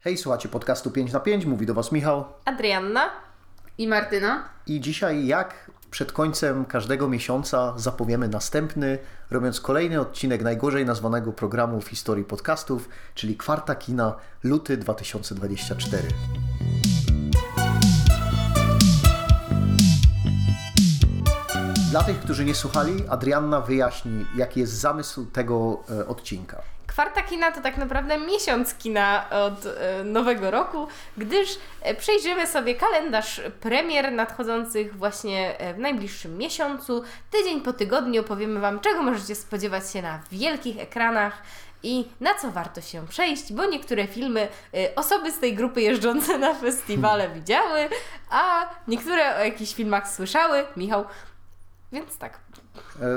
Hej, słuchacie podcastu 5 na 5, mówi do Was Michał. Adrianna. I Martyna. I dzisiaj, jak przed końcem każdego miesiąca, zapowiemy następny, robiąc kolejny odcinek najgorzej nazwanego programu w historii podcastów, czyli Kwarta Kina, luty 2024. Dla tych, którzy nie słuchali, Adrianna wyjaśni, jaki jest zamysł tego e, odcinka. Kwarta kina to tak naprawdę miesiąc kina od e, nowego roku, gdyż e, przejrzymy sobie kalendarz premier nadchodzących właśnie e, w najbliższym miesiącu. Tydzień po tygodniu opowiemy Wam, czego możecie spodziewać się na wielkich ekranach i na co warto się przejść, bo niektóre filmy osoby z tej grupy jeżdżące na festiwale widziały, a niektóre o jakichś filmach słyszały. Michał, więc tak,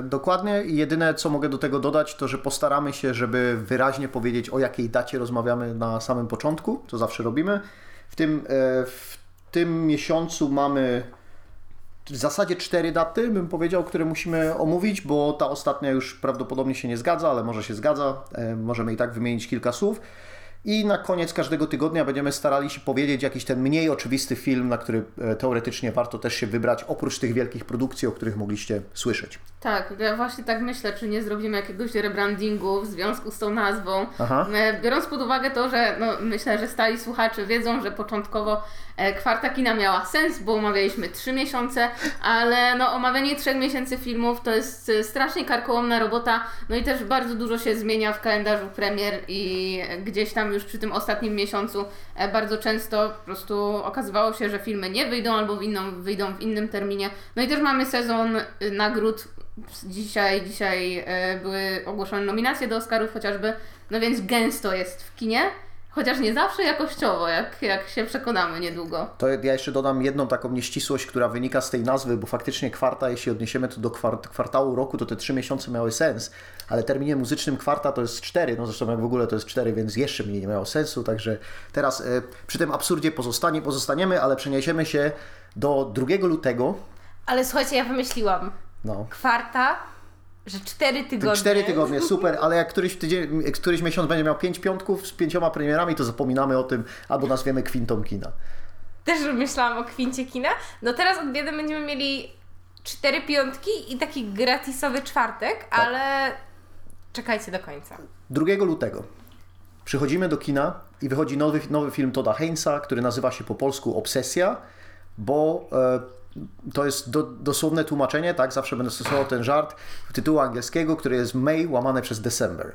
Dokładnie. I jedyne, co mogę do tego dodać, to że postaramy się, żeby wyraźnie powiedzieć, o jakiej dacie rozmawiamy na samym początku, co zawsze robimy. W tym, e, w tym miesiącu mamy w zasadzie cztery daty, bym powiedział, które musimy omówić, bo ta ostatnia już prawdopodobnie się nie zgadza, ale może się zgadza. E, Możemy i tak wymienić kilka słów. I na koniec każdego tygodnia będziemy starali się powiedzieć jakiś ten mniej oczywisty film, na który e, teoretycznie warto też się wybrać, oprócz tych wielkich produkcji, o których mogliście słyszeć. Tak, ja właśnie tak myślę, czy nie zrobimy jakiegoś rebrandingu w związku z tą nazwą. Aha. E, Biorąc pod uwagę to, że no, myślę, że stali słuchacze wiedzą, że początkowo e, kwarta kina miała sens, bo omawialiśmy trzy miesiące, ale no, omawianie trzech miesięcy filmów to jest e, strasznie karkołomna robota, no i też bardzo dużo się zmienia w kalendarzu premier i gdzieś tam już przy tym ostatnim miesiącu bardzo często po prostu okazywało się, że filmy nie wyjdą albo w inną, wyjdą w innym terminie. No i też mamy sezon y, nagród. Dzisiaj, dzisiaj e, były ogłoszone nominacje do Oscarów chociażby, no więc gęsto jest w kinie, chociaż nie zawsze jakościowo, jak, jak się przekonamy niedługo. To ja jeszcze dodam jedną taką nieścisłość, która wynika z tej nazwy, bo faktycznie kwarta, jeśli odniesiemy to do kwart, kwartału roku, to te trzy miesiące miały sens, ale terminie muzycznym kwarta to jest cztery, no zresztą jak w ogóle to jest cztery, więc jeszcze mniej nie miało sensu, także teraz e, przy tym absurdzie pozostanie, pozostaniemy, ale przeniesiemy się do 2 lutego, ale słuchajcie, ja wymyśliłam. No. Kwarta, że cztery tygodnie. Cztery tygodnie, super, ale jak któryś, tydzień, któryś miesiąc będzie miał pięć piątków z pięcioma premierami, to zapominamy o tym, albo nazwiemy kwintą kina. Też myślałam o kwincie kina. No teraz od biedy będziemy mieli cztery piątki i taki gratisowy czwartek, Tak. ale czekajcie do końca. 2 lutego przychodzimy do kina i wychodzi nowy, nowy film Toda Heinza, który nazywa się po polsku Obsesja, bo e, to jest do, dosłowne tłumaczenie, tak? Zawsze będę stosował ten żart tytułu angielskiego, który jest May łamane przez December.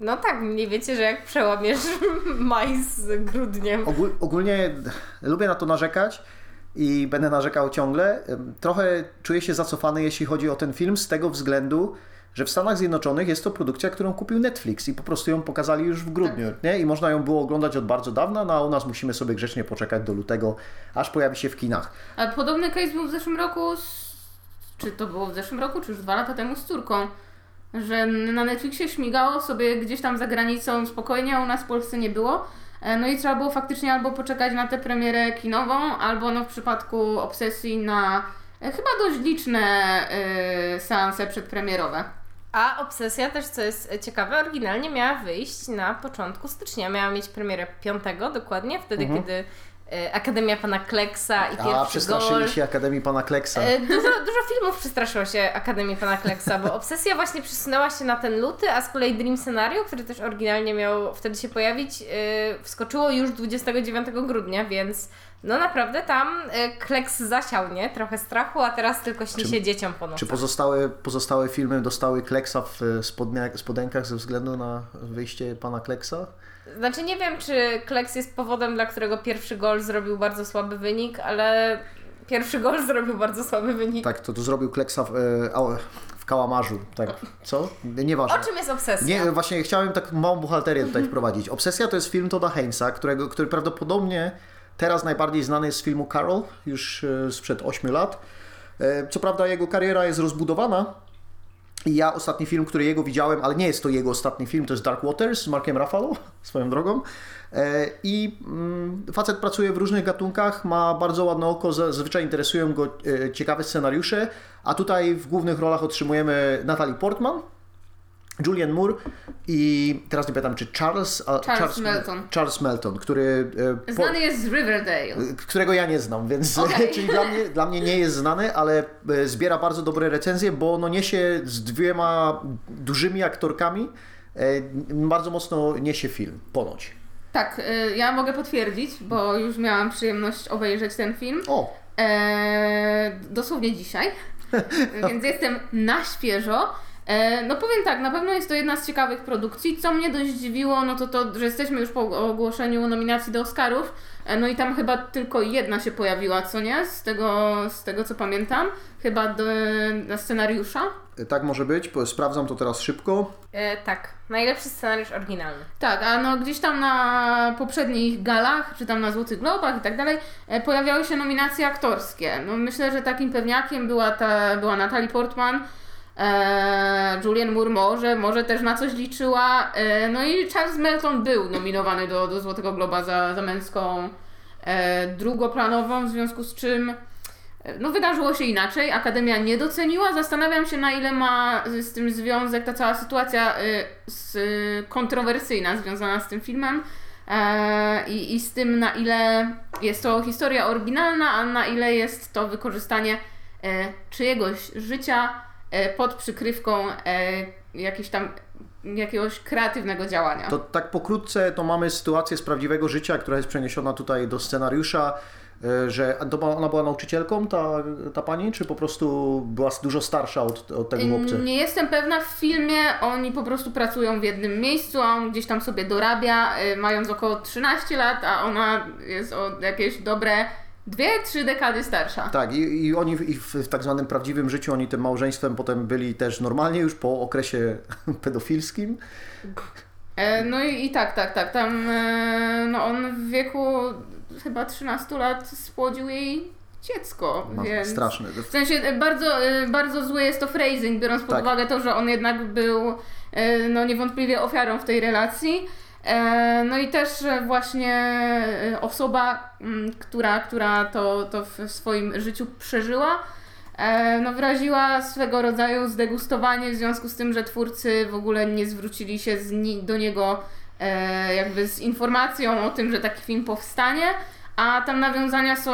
No tak, mniej wiecie, że jak przełamiesz maj z grudniem. Ogól, ogólnie lubię na to narzekać i będę narzekał ciągle. Trochę czuję się zacofany, jeśli chodzi o ten film, z tego względu, że w Stanach Zjednoczonych jest to produkcja, którą kupił Netflix i po prostu ją pokazali już w grudniu. Nie? I można ją było oglądać od bardzo dawna, no a u nas musimy sobie grzecznie poczekać do lutego, aż pojawi się w kinach. A podobny case był w zeszłym roku, z... czy to było w zeszłym roku, czy już dwa lata temu z córką, że na Netflixie śmigało sobie gdzieś tam za granicą spokojnie, a u nas w Polsce nie było. E, No i trzeba było faktycznie albo poczekać na tę premierę kinową, albo no w przypadku Obsesji na e, chyba dość liczne e, seanse przedpremierowe. A Obsesja też, co jest ciekawe, oryginalnie miała wyjść na początku stycznia. Miała mieć premierę 5 dokładnie, wtedy kiedy e, Akademia Pana Kleksa i A, pierwszy przestraszyli gol. się Akademii Pana Kleksa. E, Dużo, dużo filmów przestraszyło się Akademii Pana Kleksa, bo Obsesja właśnie przesunęła się na ten luty, a z kolei Dream Scenario, który też oryginalnie miał wtedy się pojawić, e, wskoczyło już 29 grudnia, więc no naprawdę tam e, Kleks zasiał, nie? Trochę strachu, a teraz tylko śni się dzieciom po Czy nocach. pozostałe, pozostałe filmy dostały Kleksa w e, spodnia, spodenkach ze względu na wyjście Pana Kleksa? Znaczy nie wiem, czy Kleks jest powodem, dla którego pierwszy gol zrobił bardzo słaby wynik, ale pierwszy gol zrobił bardzo słaby wynik. Tak, to, to zrobił Kleksa w, e, w kałamarzu. Tak, co? Nieważne. O czym jest obsesja? Nie, właśnie chciałem tak małą buchalterię tutaj wprowadzić. Obsesja to jest film Toda Heinza, którego, który prawdopodobnie teraz najbardziej znany jest z filmu Carol, już e, sprzed 8 lat. E, Co prawda jego kariera jest rozbudowana. I ja ostatni film, który jego widziałem, ale nie jest to jego ostatni film, to jest Dark Waters z Markiem Ruffalo, swoją drogą. E, I mm, facet pracuje w różnych gatunkach, ma bardzo ładne oko, zazwyczaj interesują go e, ciekawe scenariusze, a tutaj w głównych rolach otrzymujemy Natalie Portman, Julian Moore i teraz nie pamiętam, czy Charles... a- Charles Melton. Charles Melton, który... e, po- Znany jest z Riverdale. którego ja nie znam, więc Okej. czyli dla mnie, dla mnie nie jest znany, ale e, zbiera bardzo dobre recenzje, bo no niesie z dwiema dużymi aktorkami, e, bardzo mocno niesie film, ponoć. Tak, ja mogę potwierdzić, bo już miałam przyjemność obejrzeć ten film. O, E, dosłownie dzisiaj, więc jestem na świeżo. E, no powiem tak, na pewno jest to jedna z ciekawych produkcji. Co mnie dość dziwiło, no to to, że jesteśmy już po ogłoszeniu nominacji do Oscarów. E, no i tam chyba tylko jedna się pojawiła, co nie? Z tego, z tego co pamiętam. Chyba do, na scenariusza. e, tak może być, sprawdzam to teraz szybko. E, tak, najlepszy scenariusz oryginalny. Tak, a no gdzieś tam na poprzednich galach, czy tam na Złotych Globach i tak dalej, e, pojawiały się nominacje aktorskie. No myślę, że takim pewniakiem była ta, była Natalie Portman, e, Julian Moore może, może też na coś liczyła, e, no i Charles Melton był nominowany do, do Złotego Globa za, za męską e, drugoplanową, w związku z czym e, no wydarzyło się inaczej, Akademia nie doceniła. Zastanawiam się, na ile ma z tym związek ta cała sytuacja y, z, kontrowersyjna związana z tym filmem e, i, i z tym, na ile jest to historia oryginalna, a na ile jest to wykorzystanie e, czyjegoś życia. e, pod przykrywką e, jakiejś tam jakiegoś kreatywnego działania. To tak pokrótce to mamy sytuację z prawdziwego życia, która jest przeniesiona tutaj do scenariusza, e, że ona była nauczycielką, ta, ta pani, czy po prostu była dużo starsza od, od tego chłopcy? Nie jestem pewna, w filmie oni po prostu pracują w jednym miejscu, a on gdzieś tam sobie dorabia, mając około 13 lat, a ona jest o jakieś dobre dwie, trzy dekady starsza. Tak, i, i oni w, i w, w tak zwanym prawdziwym życiu, oni tym małżeństwem potem byli też normalnie już po okresie pedofilskim. E, no i, i tak, tak, tak, tam e, no on w wieku chyba 13 lat spłodził jej dziecko, No, więc... Straszne. W sensie e, bardzo, e, bardzo zły jest to phrasing, biorąc pod Tak. uwagę to, że on jednak był e, no, niewątpliwie ofiarą w tej relacji. E, No i też że właśnie e, osoba, m, która, która to, to w swoim życiu przeżyła, e, no wyraziła swego rodzaju zdegustowanie w związku z tym, że twórcy w ogóle nie zwrócili się ni- do niego e, jakby z informacją o tym, że taki film powstanie, a tam nawiązania są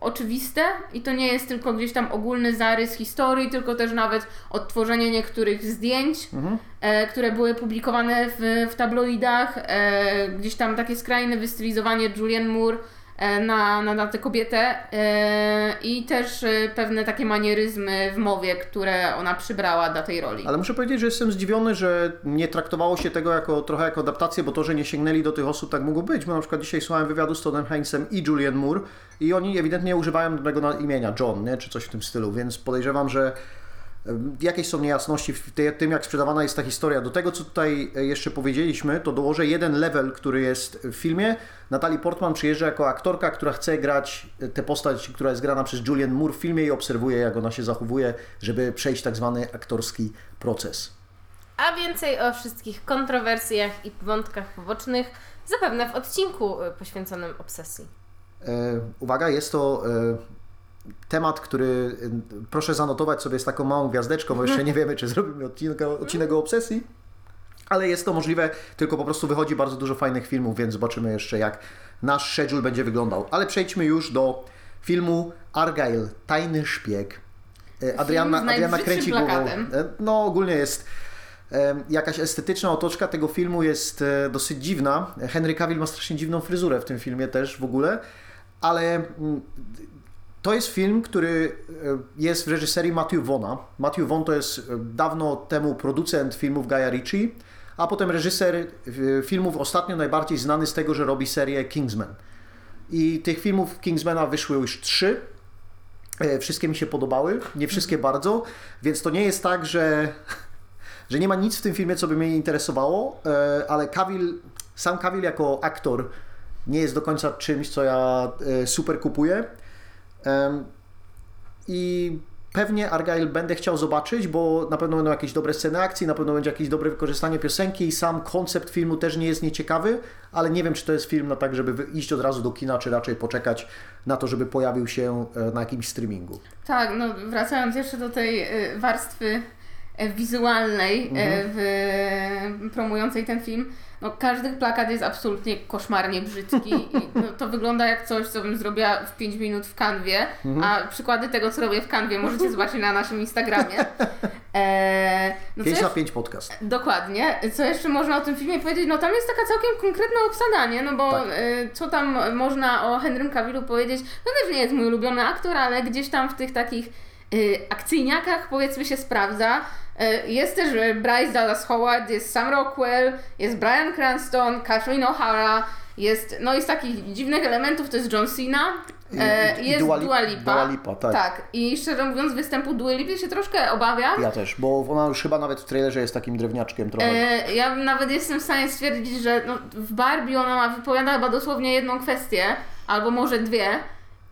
oczywiste i to nie jest tylko gdzieś tam ogólny zarys historii, tylko też nawet odtworzenie niektórych zdjęć, Mhm. e, które były publikowane w, w tabloidach, e, gdzieś tam takie skrajne wystylizowanie Julian Moore na, na, na tę kobietę e, i też e, pewne takie manieryzmy w mowie, które ona przybrała dla tej roli. Ale muszę powiedzieć, że jestem zdziwiony, że nie traktowało się tego jako trochę jako adaptację, bo to, że nie sięgnęli do tych osób, tak mogło być. Bo na przykład dzisiaj słuchałem wywiadu z Toddem Hanksem i Julian Moore i oni ewidentnie używają na imienia John, nie? czy coś w tym stylu, więc podejrzewam, że jakieś są niejasności w tym, jak sprzedawana jest ta historia. Do tego, co tutaj e, jeszcze powiedzieliśmy, to dołożę jeden level, który jest w filmie. Natalie Portman przyjeżdża jako aktorka, która chce grać tę postać, która jest grana przez Julian Moore w filmie i obserwuje, jak ona się zachowuje, żeby przejść tak zwany aktorski proces. A więcej o wszystkich kontrowersjach i wątkach pobocznych zapewne w odcinku y, poświęconym obsesji. E, uwaga, jest to e, temat, który e, proszę zanotować sobie z taką małą gwiazdeczką, bo jeszcze nie wiemy, czy zrobimy odcinek, odcinek o obsesji. Ale jest to możliwe, tylko po prostu wychodzi bardzo dużo fajnych filmów, więc zobaczymy jeszcze, jak nasz schedule będzie wyglądał. Ale przejdźmy już do filmu Argyle, Tajny Szpieg. E, z Adrianna najbrzydszym kręci głową. plakatem. E, No ogólnie jest e, jakaś estetyczna otoczka tego filmu jest e, dosyć dziwna. Henry Cavill ma strasznie dziwną fryzurę w tym filmie też w ogóle, ale mm, to jest film, który e, jest w reżyserii Matthew Vaughna. Matthew Vaughn to jest e, dawno temu producent filmów Guya Ritchie, a potem reżyser e, filmów ostatnio najbardziej znany z tego, że robi serię Kingsman. I tych filmów Kingsmana wyszły już trzy. Wszystkie mi się podobały, nie wszystkie bardzo, więc to nie jest tak, że, że nie ma nic w tym filmie, co by mnie interesowało, ale Cavill, sam Cavill jako aktor nie jest do końca czymś, co ja super kupuję. I pewnie Argyle będę chciał zobaczyć, bo na pewno będą jakieś dobre sceny akcji, na pewno będzie jakieś dobre wykorzystanie piosenki i sam koncept filmu też nie jest nieciekawy, ale nie wiem, czy to jest film na tak, żeby iść od razu do kina, czy raczej poczekać na to, żeby pojawił się e, na jakimś streamingu. Tak, no wracając jeszcze do tej y, warstwy e, wizualnej e, Mhm. w, promującej ten film. No, każdy plakat jest absolutnie koszmarnie brzydki i no, to wygląda jak coś, co bym zrobiła w 5 minut w kanwie, Mhm. a przykłady tego, co robię w kanwie możecie zobaczyć na naszym Instagramie. E, no, co 5 na jeszcze- 5 podcast. Dokładnie. Co jeszcze można o tym filmie powiedzieć? No tam jest taka całkiem konkretna obsada, nie? No bo Tak. y, co tam można o Henrym Cavillu powiedzieć? No też nie jest mój ulubiony aktor, ale gdzieś tam w tych takich akcyjniakach powiedzmy się sprawdza. Y, jest też y, Bryce Dallas Howard, jest Sam Rockwell, jest Brian Cranston, Kathleen O'Hara, jest, no i z takich dziwnych elementów to jest John Cena, I- e, i- jest Dua Dua, Lip- Lipa. Dua Lipa, tak. tak. I szczerze mówiąc występu Dua Lipy się troszkę obawiam. Ja też, bo ona już chyba nawet w trailerze jest takim drewniaczkiem trochę. E, ja nawet jestem w stanie stwierdzić, że no, w Barbie ona ma wypowiada chyba dosłownie jedną kwestię, albo może dwie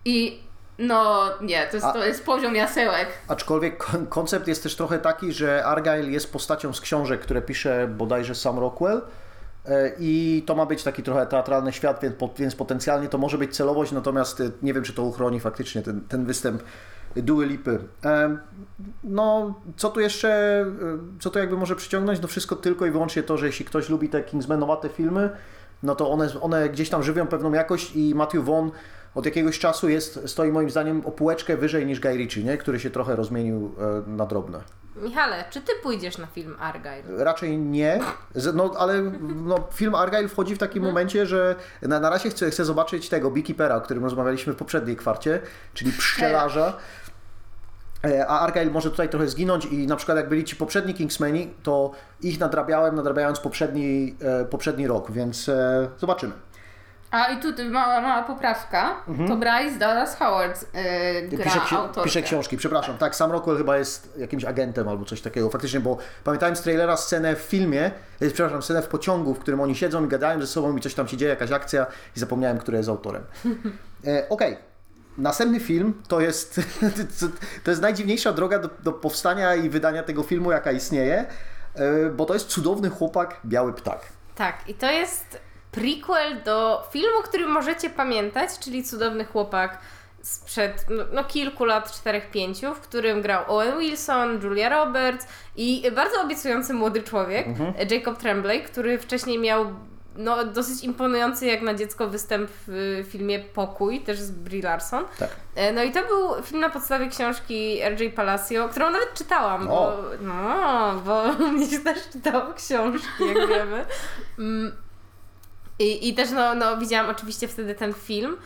i no nie, to jest, to jest poziom jasełek. Aczkolwiek kon- koncept jest też trochę taki, że Argyle jest postacią z książek, które pisze bodajże sam Rockwell. E, I to ma być taki trochę teatralny świat, więc, więc potencjalnie to może być celowość, natomiast e, nie wiem, czy to uchroni faktycznie ten, ten występ Dua Lipy. E, No, co tu jeszcze, co tu jakby może przyciągnąć? No wszystko tylko i wyłącznie to, że jeśli ktoś lubi te Kingsmanowate filmy, no to one, one gdzieś tam żywią pewną jakość i Matthew Vaughn od jakiegoś czasu jest, stoi moim zdaniem o półeczkę wyżej niż Guy Ritchie, nie? który się trochę rozmienił e, na drobne. Michale, czy ty pójdziesz na film Argyle? Raczej nie, no ale no, film Argyle wchodzi w takim momencie, że na, na razie chcę, chcę zobaczyć tego Beekeepera, o którym rozmawialiśmy w poprzedniej kwarcie, czyli pszczelarza. E, A Argyle może tutaj trochę zginąć i na przykład jak byli ci poprzedni Kingsmeni, to ich nadrabiałem, nadrabiając poprzedni, e, poprzedni rok, więc zobaczymy. A i tu mała, mała poprawka, to Bryce Dallas Howard e, gra Pisze, ksi- pisze książki, przepraszam. Tak, sam Rockwell chyba jest jakimś agentem albo coś takiego. Faktycznie, bo pamiętałem z trailera scenę w filmie, e, przepraszam, scenę w pociągu, w którym oni siedzą i gadają ze sobą i coś tam się dzieje, jakaś akcja i zapomniałem, kto jest autorem. E, Okej. Następny film to jest, to jest najdziwniejsza droga do, do powstania i wydania tego filmu, jaka istnieje, e, bo to jest cudowny chłopak, biały ptak. Tak, i to jest prequel do filmu, który możecie pamiętać, czyli Cudowny Chłopak sprzed no, no, kilku lat, czterech, pięciu, w którym grał Owen Wilson, Julia Roberts i bardzo obiecujący młody człowiek, Jacob Tremblay, który wcześniej miał no, dosyć imponujący jak na dziecko występ w filmie Pokój, też z Brie Larson. Tak. E, No i to był film na podstawie książki R.J. Palacio, którą nawet czytałam, bo, no, bo mnie się też czytało książki, jak wiemy. I, I też no, no, widziałam oczywiście wtedy ten film,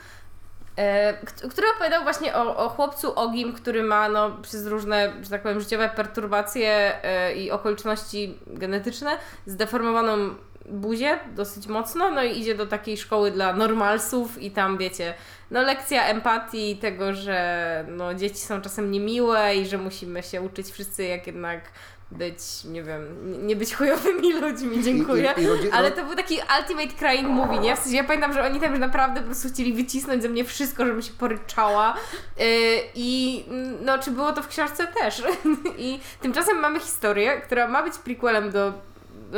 e, kt- który opowiadał właśnie o, o chłopcu Ogim, który ma no, przez różne, że tak powiem, życiowe perturbacje e, i okoliczności genetyczne zdeformowaną buzię dosyć mocno, no i idzie do takiej szkoły dla normalsów i tam wiecie, no lekcja empatii, tego, że no, dzieci są czasem niemiłe i że musimy się uczyć wszyscy jak jednak być, nie wiem, nie być chujowymi ludźmi, dziękuję. I- i- i Ale to był taki ultimate crying movie, nie? W sensie ja pamiętam, że oni tam już naprawdę po prostu chcieli wycisnąć ze mnie wszystko, żebym się poryczała. Yy, I no, czy było to w książce też. I tymczasem mamy historię, która ma być prequelem do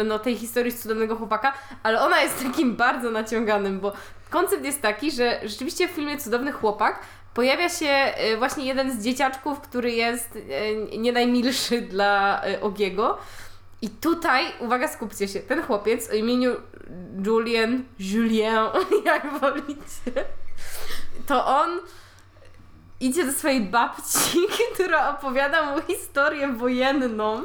no, tej historii z cudownego chłopaka, ale ona jest takim bardzo naciąganym, bo koncept jest taki, że rzeczywiście w filmie Cudowny Chłopak pojawia się y, właśnie jeden z dzieciaczków, który jest y, nie najmilszy dla y, Ogiego. I tutaj, uwaga, skupcie się, ten chłopiec o imieniu Julien, Julien, jak wolicie, to on idzie do swojej babci, która opowiada mu historię wojenną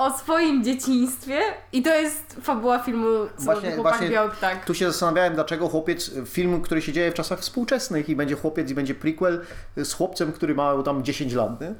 o swoim dzieciństwie i to jest fabuła filmu Właśnie- Chłopak właśnie Biały Ptak. Tu się zastanawiałem, dlaczego chłopiec, film, który się dzieje w czasach współczesnych i będzie chłopiec i będzie prequel z chłopcem, który ma tam 10 lat, nie?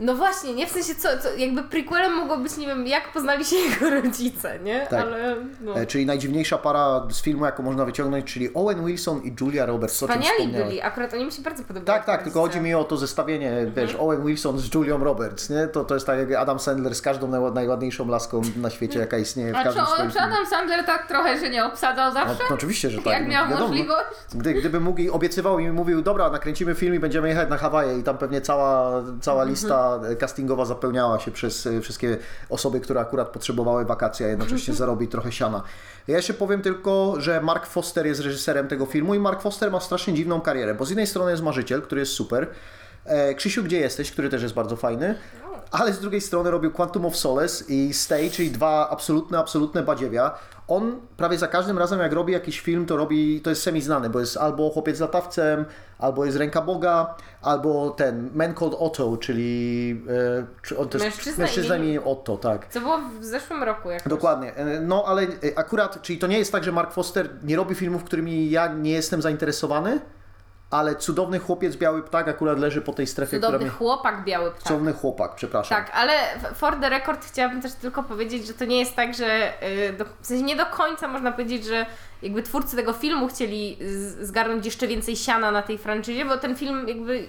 No właśnie, nie w sensie co, co jakby prequelem mogło być, nie wiem, jak poznali się jego rodzice, nie? Tak. Ale no. E, Czyli najdziwniejsza para z filmu, jaką można wyciągnąć, czyli Owen Wilson i Julia Roberts, Wspaniali byli, akurat oni mi się bardzo podobają. Tak, tak, tylko chodzi mi o to zestawienie, wiesz, Owen Wilson z Julią Roberts, nie? To, to jest tak jak Adam Sandler z każdą najła- najładniejszą laską na świecie, jaka istnieje w A czy, każdym swoim czy. Adam Sandler tak trochę się nie obsadzał No, zawsze? no oczywiście, że tak. Jak no, miał wiadomo. możliwość? Gdy, gdyby mógł i obiecywał i mówił, dobra, nakręcimy film i będziemy jechać na Hawaje i tam pewnie cała, cała lista e, castingowa zapełniała się przez e, wszystkie osoby, które akurat potrzebowały wakacji, a jednocześnie zarobić trochę siana. Ja jeszcze powiem tylko, że Mark Foster jest reżyserem tego filmu i Mark Foster ma strasznie dziwną karierę, bo z jednej strony jest Marzyciel, który jest super, e, Krzysiu, gdzie jesteś, który też jest bardzo fajny ale z drugiej strony robił Quantum of Solace i Stay, czyli dwa absolutne, absolutne badziewia. On prawie za każdym razem, jak robi jakiś film, to robi, to jest semi-znany, bo jest albo Chłopiec z latawcem, albo jest Ręka Boga, albo ten Man Called Otto, czyli e, czy on jest Mężczyzna mężczyzna imieniem- imieniem Otto, tak. Co było w zeszłym roku jakoś. Dokładnie. E, No ale e, akurat, czyli to nie jest tak, że Mark Foster nie robi filmów, którymi ja nie jestem zainteresowany, ale Cudowny Chłopiec Biały Ptak akurat leży po tej strefie, która Cudowny mnie... chłopak biały ptak. Cudowny Chłopak, przepraszam. Tak, ale for the record chciałabym też tylko powiedzieć, że to nie jest tak, że y, do, w sensie nie do końca można powiedzieć, że jakby twórcy tego filmu chcieli zgarnąć jeszcze więcej siana na tej franczyzie, bo ten film jakby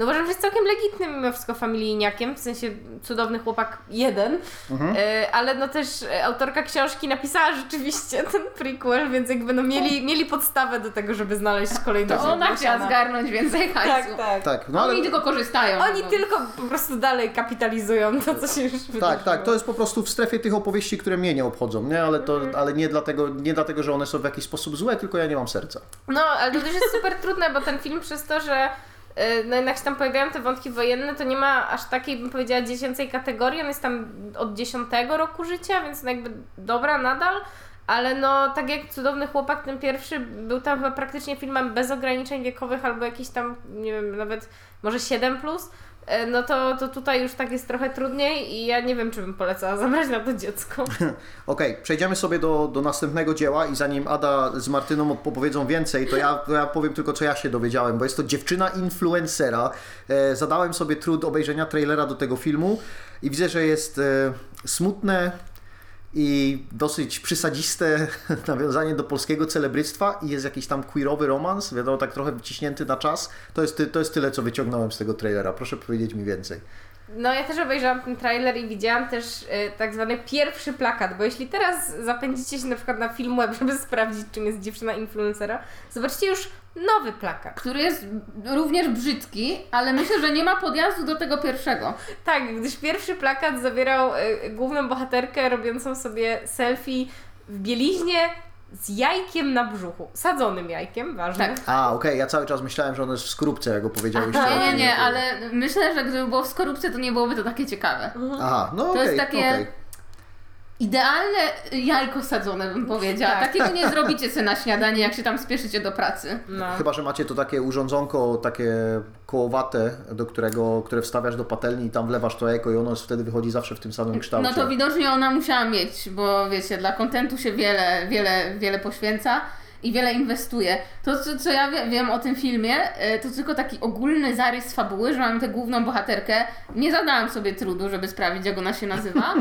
no uważam, że jest całkiem legitnym mimo wszystko familijniakiem, w sensie cudowny chłopak jeden, Mhm. y, ale no też y, autorka książki napisała rzeczywiście ten prequel, więc jakby no mieli, mieli podstawę do tego, żeby znaleźć kolejną To ona chciała zgarnąć więcej hajsu. Tak, tak. Tak, no Oni ale... tylko korzystają. Oni no. tylko po prostu dalej kapitalizują to, co się już wydarzyło. Tak, tak, to jest po prostu w strefie tych opowieści, które mnie nie obchodzą, nie? Ale, to, Mhm. ale nie, dlatego, nie dlatego, że one są w jakiś sposób złe, tylko ja nie mam serca. No, ale to też jest super trudne, bo ten film przez to, że no jednak się tam pojawiają te wątki wojenne, to nie ma aż takiej, bym powiedziała, dziecięcej kategorii. On jest tam od 10 roku życia, więc no jakby dobra nadal. Ale no, tak jak Cudowny Chłopak, ten pierwszy był tam chyba praktycznie filmem bez ograniczeń wiekowych albo jakiś tam, nie wiem, nawet może 7+, plus, no to, to tutaj już tak jest trochę trudniej i ja nie wiem, czy bym polecała zabrać na to dziecko. Okej, przejdziemy sobie do, do następnego dzieła i zanim Ada z Martyną opowiedzą więcej, to ja, to ja powiem tylko, co ja się dowiedziałem, bo jest to dziewczyna influencera. E, zadałem sobie trud obejrzenia trailera do tego filmu i widzę, że jest e, smutne i dosyć przysadziste nawiązanie do polskiego celebryctwa i jest jakiś tam queerowy romans, wiadomo, tak trochę wyciśnięty na czas. To jest, to jest tyle, co wyciągnąłem z tego trailera. Proszę powiedzieć mi więcej. No ja też obejrzałam ten trailer i widziałam też e, tak zwany pierwszy plakat, bo jeśli teraz zapędzicie się na przykład na film web, żeby sprawdzić czym jest dziewczyna influencera, zobaczcie już nowy plakat. Który jest również brzydki, ale myślę, że nie ma podjazdu do tego pierwszego. Tak, gdyż pierwszy plakat zawierał e, główną bohaterkę robiącą sobie selfie w bieliźnie z jajkiem na brzuchu. Sadzonym jajkiem, ważne. Tak. A, okej, ja cały czas myślałem, że ono jest w skorupce, jak opowiedziałyście. Nie, o nie, tym. nie, ale myślę, że gdyby było w skorupce, to nie byłoby to takie ciekawe. Aha, no To okej, jest takie okej. Idealne jajko sadzone, bym powiedziała. Tak. Takiego nie zrobicie sobie na śniadanie, jak się tam spieszycie do pracy. No. Chyba, że macie to takie urządzonko, takie kołowate, do którego, które wstawiasz do patelni i tam wlewasz to jajko i ono wtedy wychodzi zawsze w tym samym kształcie. No to widocznie ona musiała mieć, bo wiecie, dla kontentu się wiele, wiele, wiele poświęca i wiele inwestuje. To, co, co ja wie, wiem o tym filmie, e, to tylko taki ogólny zarys fabuły, że mamy tę główną bohaterkę. Nie zadałam sobie trudu, żeby sprawdzić, jak ona się nazywa.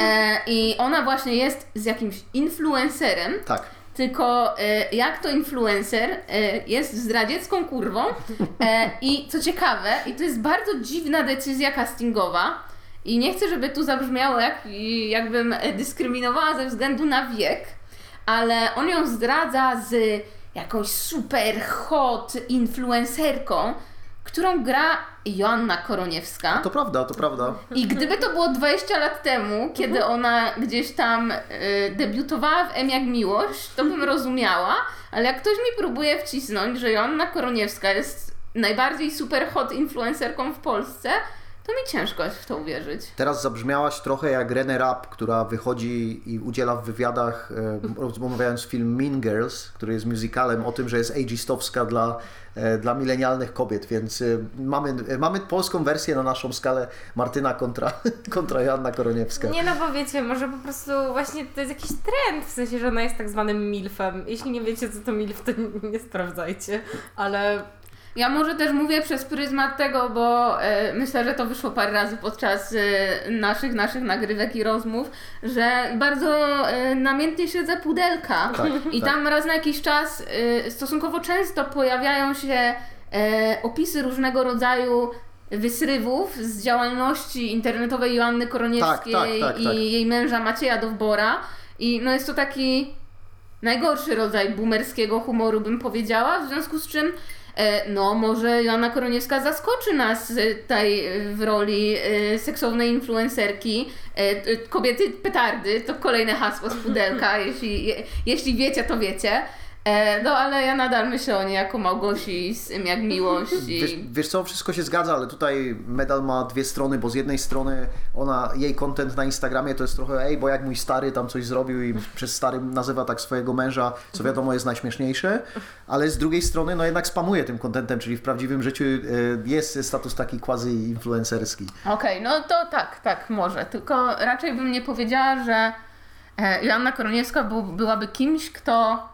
E, I ona właśnie jest z jakimś influencerem, Tak. tylko e, jak to influencer e, jest zdradziecką kurwą e, i co ciekawe, i to jest bardzo dziwna decyzja castingowa i nie chcę, żeby tu zabrzmiało jak, jakbym dyskryminowała ze względu na wiek, ale on ją zdradza z jakąś super hot influencerką, którą gra Joanna Koroniewska. To prawda, to prawda. I gdyby to było 20 lat temu, kiedy ona gdzieś tam y, debiutowała w M jak Miłość, to bym rozumiała, ale jak ktoś mi próbuje wcisnąć, że Joanna Koroniewska jest najbardziej super hot influencerką w Polsce, to mi ciężko w to uwierzyć. Teraz zabrzmiałaś trochę jak Renee Rapp, która wychodzi i udziela w wywiadach, e, omawiając film Mean Girls, który jest musicalem o tym, że jest ageistowska dla, e, dla milenialnych kobiet, więc e, mamy, mamy polską wersję na naszą skalę Martyna kontra, kontra Joanna Koroniewska. Nie no, bo wiecie, może po prostu właśnie to jest jakiś trend, w sensie, że ona jest tak zwanym milfem. Jeśli nie wiecie, co to milf, to nie, nie sprawdzajcie, ale Ja może też mówię przez pryzmat tego, bo e, myślę, że to wyszło parę razy podczas e, naszych, naszych nagrywek i rozmów, że bardzo e, namiętnie śledzę pudelka. Tak, I tak. tam raz na jakiś czas e, stosunkowo często pojawiają się e, opisy różnego rodzaju wysrywów z działalności internetowej Joanny Koroniewskiej Tak, tak, tak, i tak. jej męża Macieja Dowbora. I no jest to taki najgorszy rodzaj boomerskiego humoru, bym powiedziała, w związku z czym no może Joanna Koroniewska zaskoczy nas e, tutaj e, w roli e, seksownej influencerki, e, kobiety petardy, to kolejne hasło z pudelka, jeśli, je, jeśli wiecie, to wiecie. E, no ale ja nadal myślę o niej jako Małgosi z im jak miłość Wiesz, i... wiesz co, wszystko się zgadza, ale tutaj medal ma dwie strony, bo z jednej strony ona, jej content na Instagramie to jest trochę ej, bo jak mój stary tam coś zrobił i przez stary nazywa tak swojego męża, co wiadomo jest najśmieszniejsze, ale z drugiej strony no jednak spamuje tym contentem, czyli w prawdziwym życiu e, jest status taki quasi-influencerski. Okej, no to tak, tak, może. Tylko raczej bym nie powiedziała, że e, Joanna Koroniewska był, byłaby kimś, kto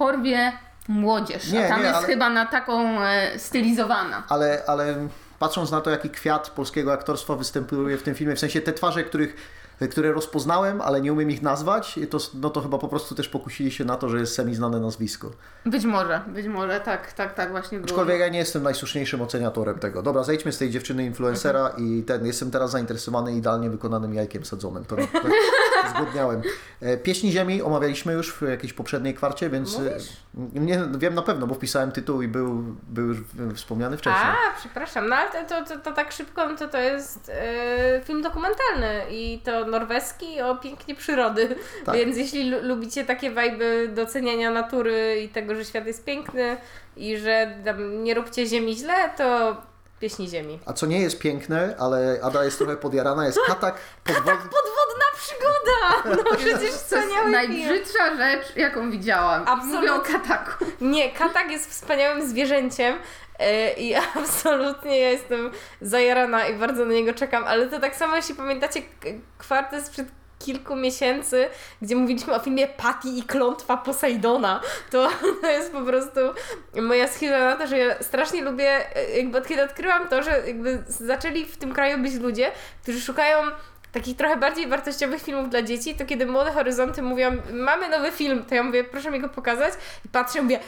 porwie młodzież. Nie, a tam nie, jest ale- chyba na taką e, stylizowana. Ale, ale patrząc na to, jaki kwiat polskiego aktorstwa występuje w tym filmie, w sensie te twarze, których, które rozpoznałem, ale nie umiem ich nazwać, to, no to chyba po prostu też pokusili się na to, że jest semi-znane nazwisko. Być może, być może, tak, tak, tak właśnie było. Aczkolwiek ja nie jestem najsłuszniejszym oceniatorem tego. Dobra, zejdźmy z tej dziewczyny influencera i ten, jestem teraz zainteresowany idealnie wykonanym jajkiem sadzonym. To, to zgodniałem. E, Pieśni Ziemi omawialiśmy już w jakiejś poprzedniej kwarcie, więc e, nie, wiem na pewno, bo wpisałem tytuł i był, był już wspomniany wcześniej. A, przepraszam, no ale to, to, to, tak szybko, to to jest e, film dokumentalny i to norweski o pięknie przyrody, Tak. więc jeśli lu- lubicie takie wajby doceniania natury i tego, że świat jest piękny i że tam nie róbcie ziemi źle, to pieśni ziemi. A co nie jest piękne, ale Ada jest trochę podjarana, jest katak podwodny. Podwodna przygoda! No przecież To jest wspaniały film. najbrzydsza rzecz, jaką widziałam. Absolutnie. Mówię o kataku. Nie, katak jest wspaniałym zwierzęciem i absolutnie ja jestem zajarana i bardzo na niego czekam, ale to tak samo, jeśli pamiętacie kwartę sprzed kilku miesięcy, gdzie mówiliśmy o filmie Patty i klątwa Posejdona, to, to jest po prostu moja schiza na to, że ja strasznie lubię, e, jakby od kiedy odkryłam to, że jakby zaczęli w tym kraju być ludzie, którzy szukają takich trochę bardziej wartościowych filmów dla dzieci, to kiedy Młode Horyzonty mówią, mamy nowy film, to ja mówię, proszę mi go pokazać i patrzę mówię,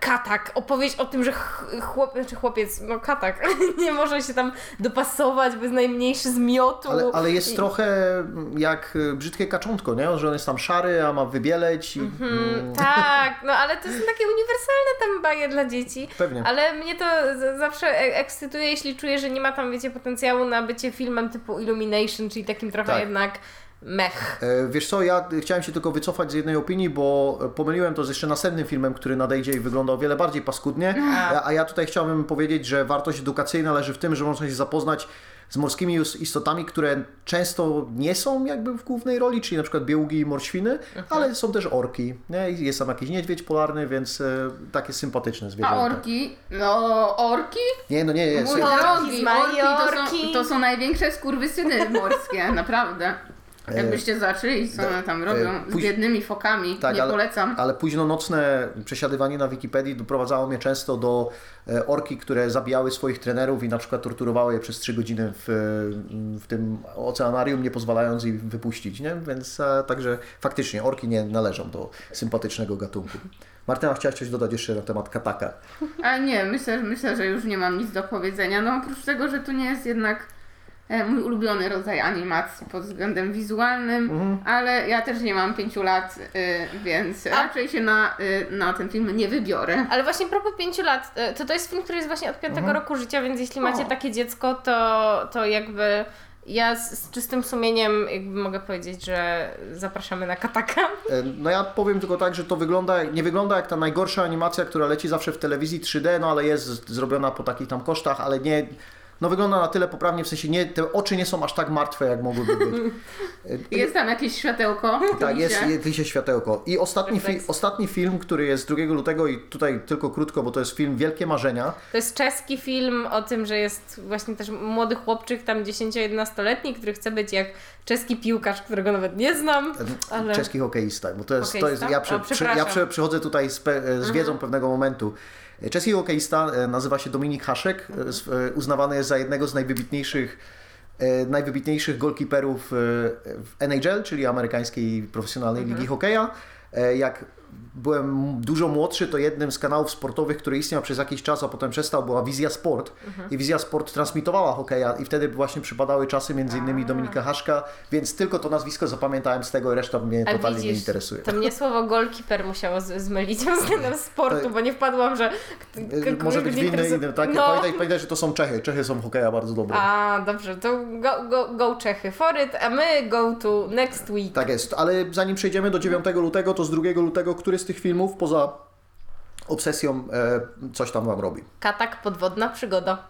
katak, opowieść o tym, że ch- chłop, znaczy chłopiec, no katak, nie może się tam dopasować bez najmniejszy zmiotu. Ale, ale jest I- trochę jak y, brzydkie kaczątko, nie? że on jest tam szary, a ma wybieleć. I, mm, Tak, no ale to są takie uniwersalne tam baje dla dzieci. Pewnie. Ale mnie to zawsze e- ekscytuje, jeśli czuję, że nie ma tam, wiecie, potencjału na bycie filmem typu Illumination, czyli takim trochę Tak. jednak mech. E, Wiesz co, ja chciałem się tylko wycofać z jednej opinii, bo pomyliłem to z jeszcze następnym filmem, który nadejdzie i wygląda o wiele bardziej paskudnie. A, a ja tutaj chciałbym powiedzieć, że wartość edukacyjna leży w tym, że można się zapoznać z morskimi is- istotami, które często nie są jakby w głównej roli, czyli na przykład białgi i morświny, ale są też orki. Nie? Jest tam jakiś niedźwiedź polarny, więc e, takie sympatyczne zwierzęta. A orki? No, orki? Nie, no nie jest. Mój drogi, z orki to Majorki. są, to są największe skurwysyny morskie, naprawdę. Jakbyście zaczęli, co one tam robią e, z biednymi fokami, Tak, nie ale, polecam. ale późno nocne przesiadywanie na Wikipedii doprowadzało mnie często do e, orki, które zabijały swoich trenerów i na przykład torturowały je przez 3 godziny w, w tym oceanarium, nie pozwalając ich wypuścić, nie? Więc e, także faktycznie orki nie należą do sympatycznego gatunku. Martyna, chciałaś coś dodać jeszcze na temat kataka? A nie, myślę, myślę, że już nie mam nic do powiedzenia. No oprócz tego, że to nie jest jednak mój ulubiony rodzaj animacji pod względem wizualnym, Mhm. ale ja też nie mam pięciu lat, y, więc raczej się na, y, na ten film nie wybiorę. Ale właśnie propos pięciu lat, e, to to jest film, który jest właśnie od piątego roku życia, więc jeśli macie O. takie dziecko, to, to jakby ja z, z czystym sumieniem jakby mogę powiedzieć, że zapraszamy na Kataka. E, No ja powiem tylko tak, że to wygląda, nie wygląda jak ta najgorsza animacja, która leci zawsze w telewizji 3D, no ale jest zrobiona po takich tam kosztach, ale nie, no wygląda na tyle poprawnie, w sensie nie, te oczy nie są aż tak martwe, jak mogłyby być. E, Jest tam jakieś światełko? Tak, jest, jest światełko. I ostatni, fi, ostatni film, który jest 2 lutego i tutaj tylko krótko, bo to jest film Wielkie Marzenia. To jest czeski film o tym, że jest właśnie też młody chłopczyk, tam 10-11-letni, który chce być jak czeski piłkarz, którego nawet nie znam, ale... Czeski hokeista, bo to jest, to jest ja, przy, O, przy, ja przy, przychodzę tutaj z, pe, z wiedzą pewnego momentu. Czeski hokeista e, nazywa się Dominik Haszek, e, e, uznawany jest za jednego z najwybitniejszych najwybitniejszych golkiperów w NHL, czyli amerykańskiej profesjonalnej ligi hokeja. Jak byłem dużo młodszy, to jednym z kanałów sportowych, który istniał przez jakiś czas, a potem przestał, była Wizja Sport. I Wizja Sport transmitowała hokeja i wtedy właśnie przypadały czasy między innymi Dominika Haszka, więc tylko to nazwisko zapamiętałem z tego, reszta mnie A totalnie nie widzisz, interesuje. To mnie słowo goalkeeper musiało z- zmylić względem sportu, To- bo nie wpadłam, że... k- E, k- Może być w nie inny, interesu- inny tak? No. Pamiętaj, pamiętaj, że to są Czechy. Czechy są hokeja bardzo dobre. A, dobrze, to go, go, go Czechy for it, a my go to next week. Tak jest, ale zanim przejdziemy do 9 lutego, to z 2 lutego, który z tych filmów, poza obsesją e, coś tam wam robi. Katak, podwodna przygoda.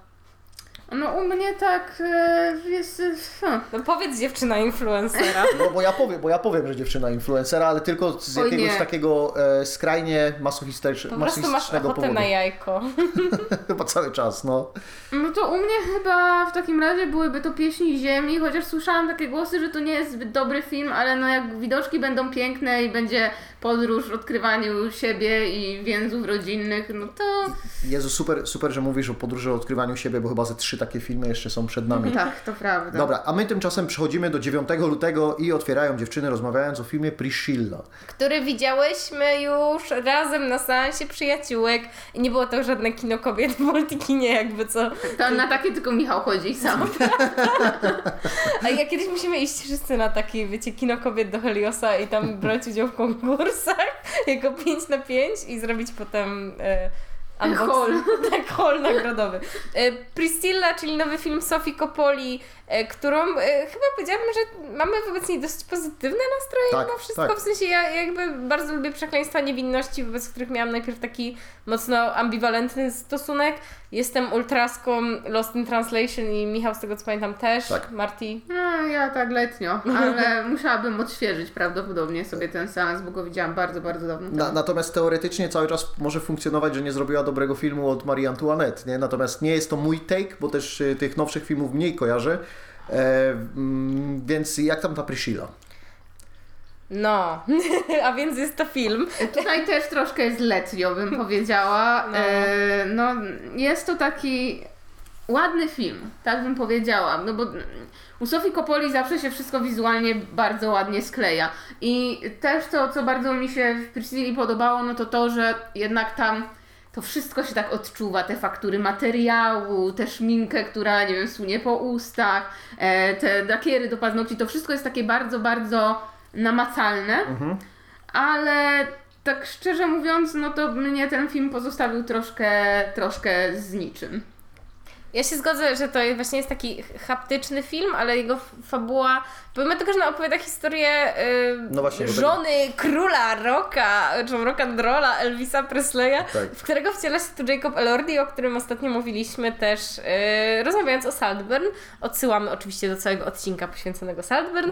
No u mnie tak e, jest... e, hmm. No powiedz dziewczyna influencera. No bo ja powiem, bo ja powiem, że dziewczyna influencera, ale tylko z Oj, jakiegoś nie. takiego e, skrajnie masochistycz- Po prostu masz masochistycznego ochotę powodu. na jajko. Chyba cały czas, no. No to u mnie chyba w takim razie byłyby to Pieśni Ziemi, chociaż słyszałam takie głosy, że to nie jest zbyt dobry film, ale no jak widoczki będą piękne i będzie podróż w odkrywaniu siebie i więzów rodzinnych, no to Jezu, super, super, że mówisz o podróży, o odkrywaniu siebie, bo chyba ze trzy takie filmy jeszcze są przed nami. tak, to prawda. Dobra, a my tymczasem przechodzimy do 9 lutego i otwierają dziewczyny rozmawiając o filmie Priscilla. który widziałyśmy już razem na seansie przyjaciółek. I nie było to żadne kino kobiet w multikinie, jakby co. To na takie tylko Michał chodzi sam. A ja kiedyś musimy iść wszyscy na taki, wiecie, kino kobiet do Heliosa i tam brać udział w konkursach jako 5 na 5 i zrobić potem e, unboxing. Haul. Tak, haul nagrodowy. E, Priscilla, czyli nowy film Sofii Coppoli, którą e, chyba powiedziałabym, że mamy wobec niej dosyć pozytywne nastroje Tak, mimo wszystko. tak. W sensie ja jakby bardzo lubię przekleństwa niewinności, wobec których miałam najpierw taki mocno ambiwalentny stosunek. Jestem ultraską Lost in Translation i Michał z tego co pamiętam też. Tak. Marty. No, ja tak letnio, ale musiałabym odświeżyć prawdopodobnie sobie ten seans, bo go widziałam bardzo, bardzo dawno temu. Na, natomiast teoretycznie cały czas może funkcjonować, że nie zrobiła dobrego filmu od Marie Antoinette, nie? Natomiast nie jest to mój take, bo też y, tych nowszych filmów mniej kojarzę. E, mm, więc jak tam ta Priscilla? No, a więc jest to film. Tutaj też troszkę jest letnio, bym powiedziała. No. E, no, jest to taki ładny film, tak bym powiedziała. No bo u Sofii Coppoli zawsze się wszystko wizualnie bardzo ładnie skleja. I też to, co bardzo mi się w Priscilli podobało, no to to, że jednak tam to wszystko się tak odczuwa, te faktury materiału, tę szminkę, która, nie wiem, sunie po ustach, e, te lakiery do paznokci, to wszystko jest takie bardzo, bardzo namacalne. Ale tak szczerze mówiąc, no to mnie ten film pozostawił troszkę, troszkę z niczym. Ja się zgodzę, że to właśnie jest taki haptyczny film, ale jego fabuła, pomimo tego, że ona opowiada historię y, No właśnie, tego- żony króla rocka, czy rock'n'rolla Elvisa Presleya, Tak. w którego wciela się tu Jacob Elordi, o którym ostatnio mówiliśmy też, y, rozmawiając o Saltburn. Odsyłamy oczywiście do całego odcinka poświęconego Saltburn.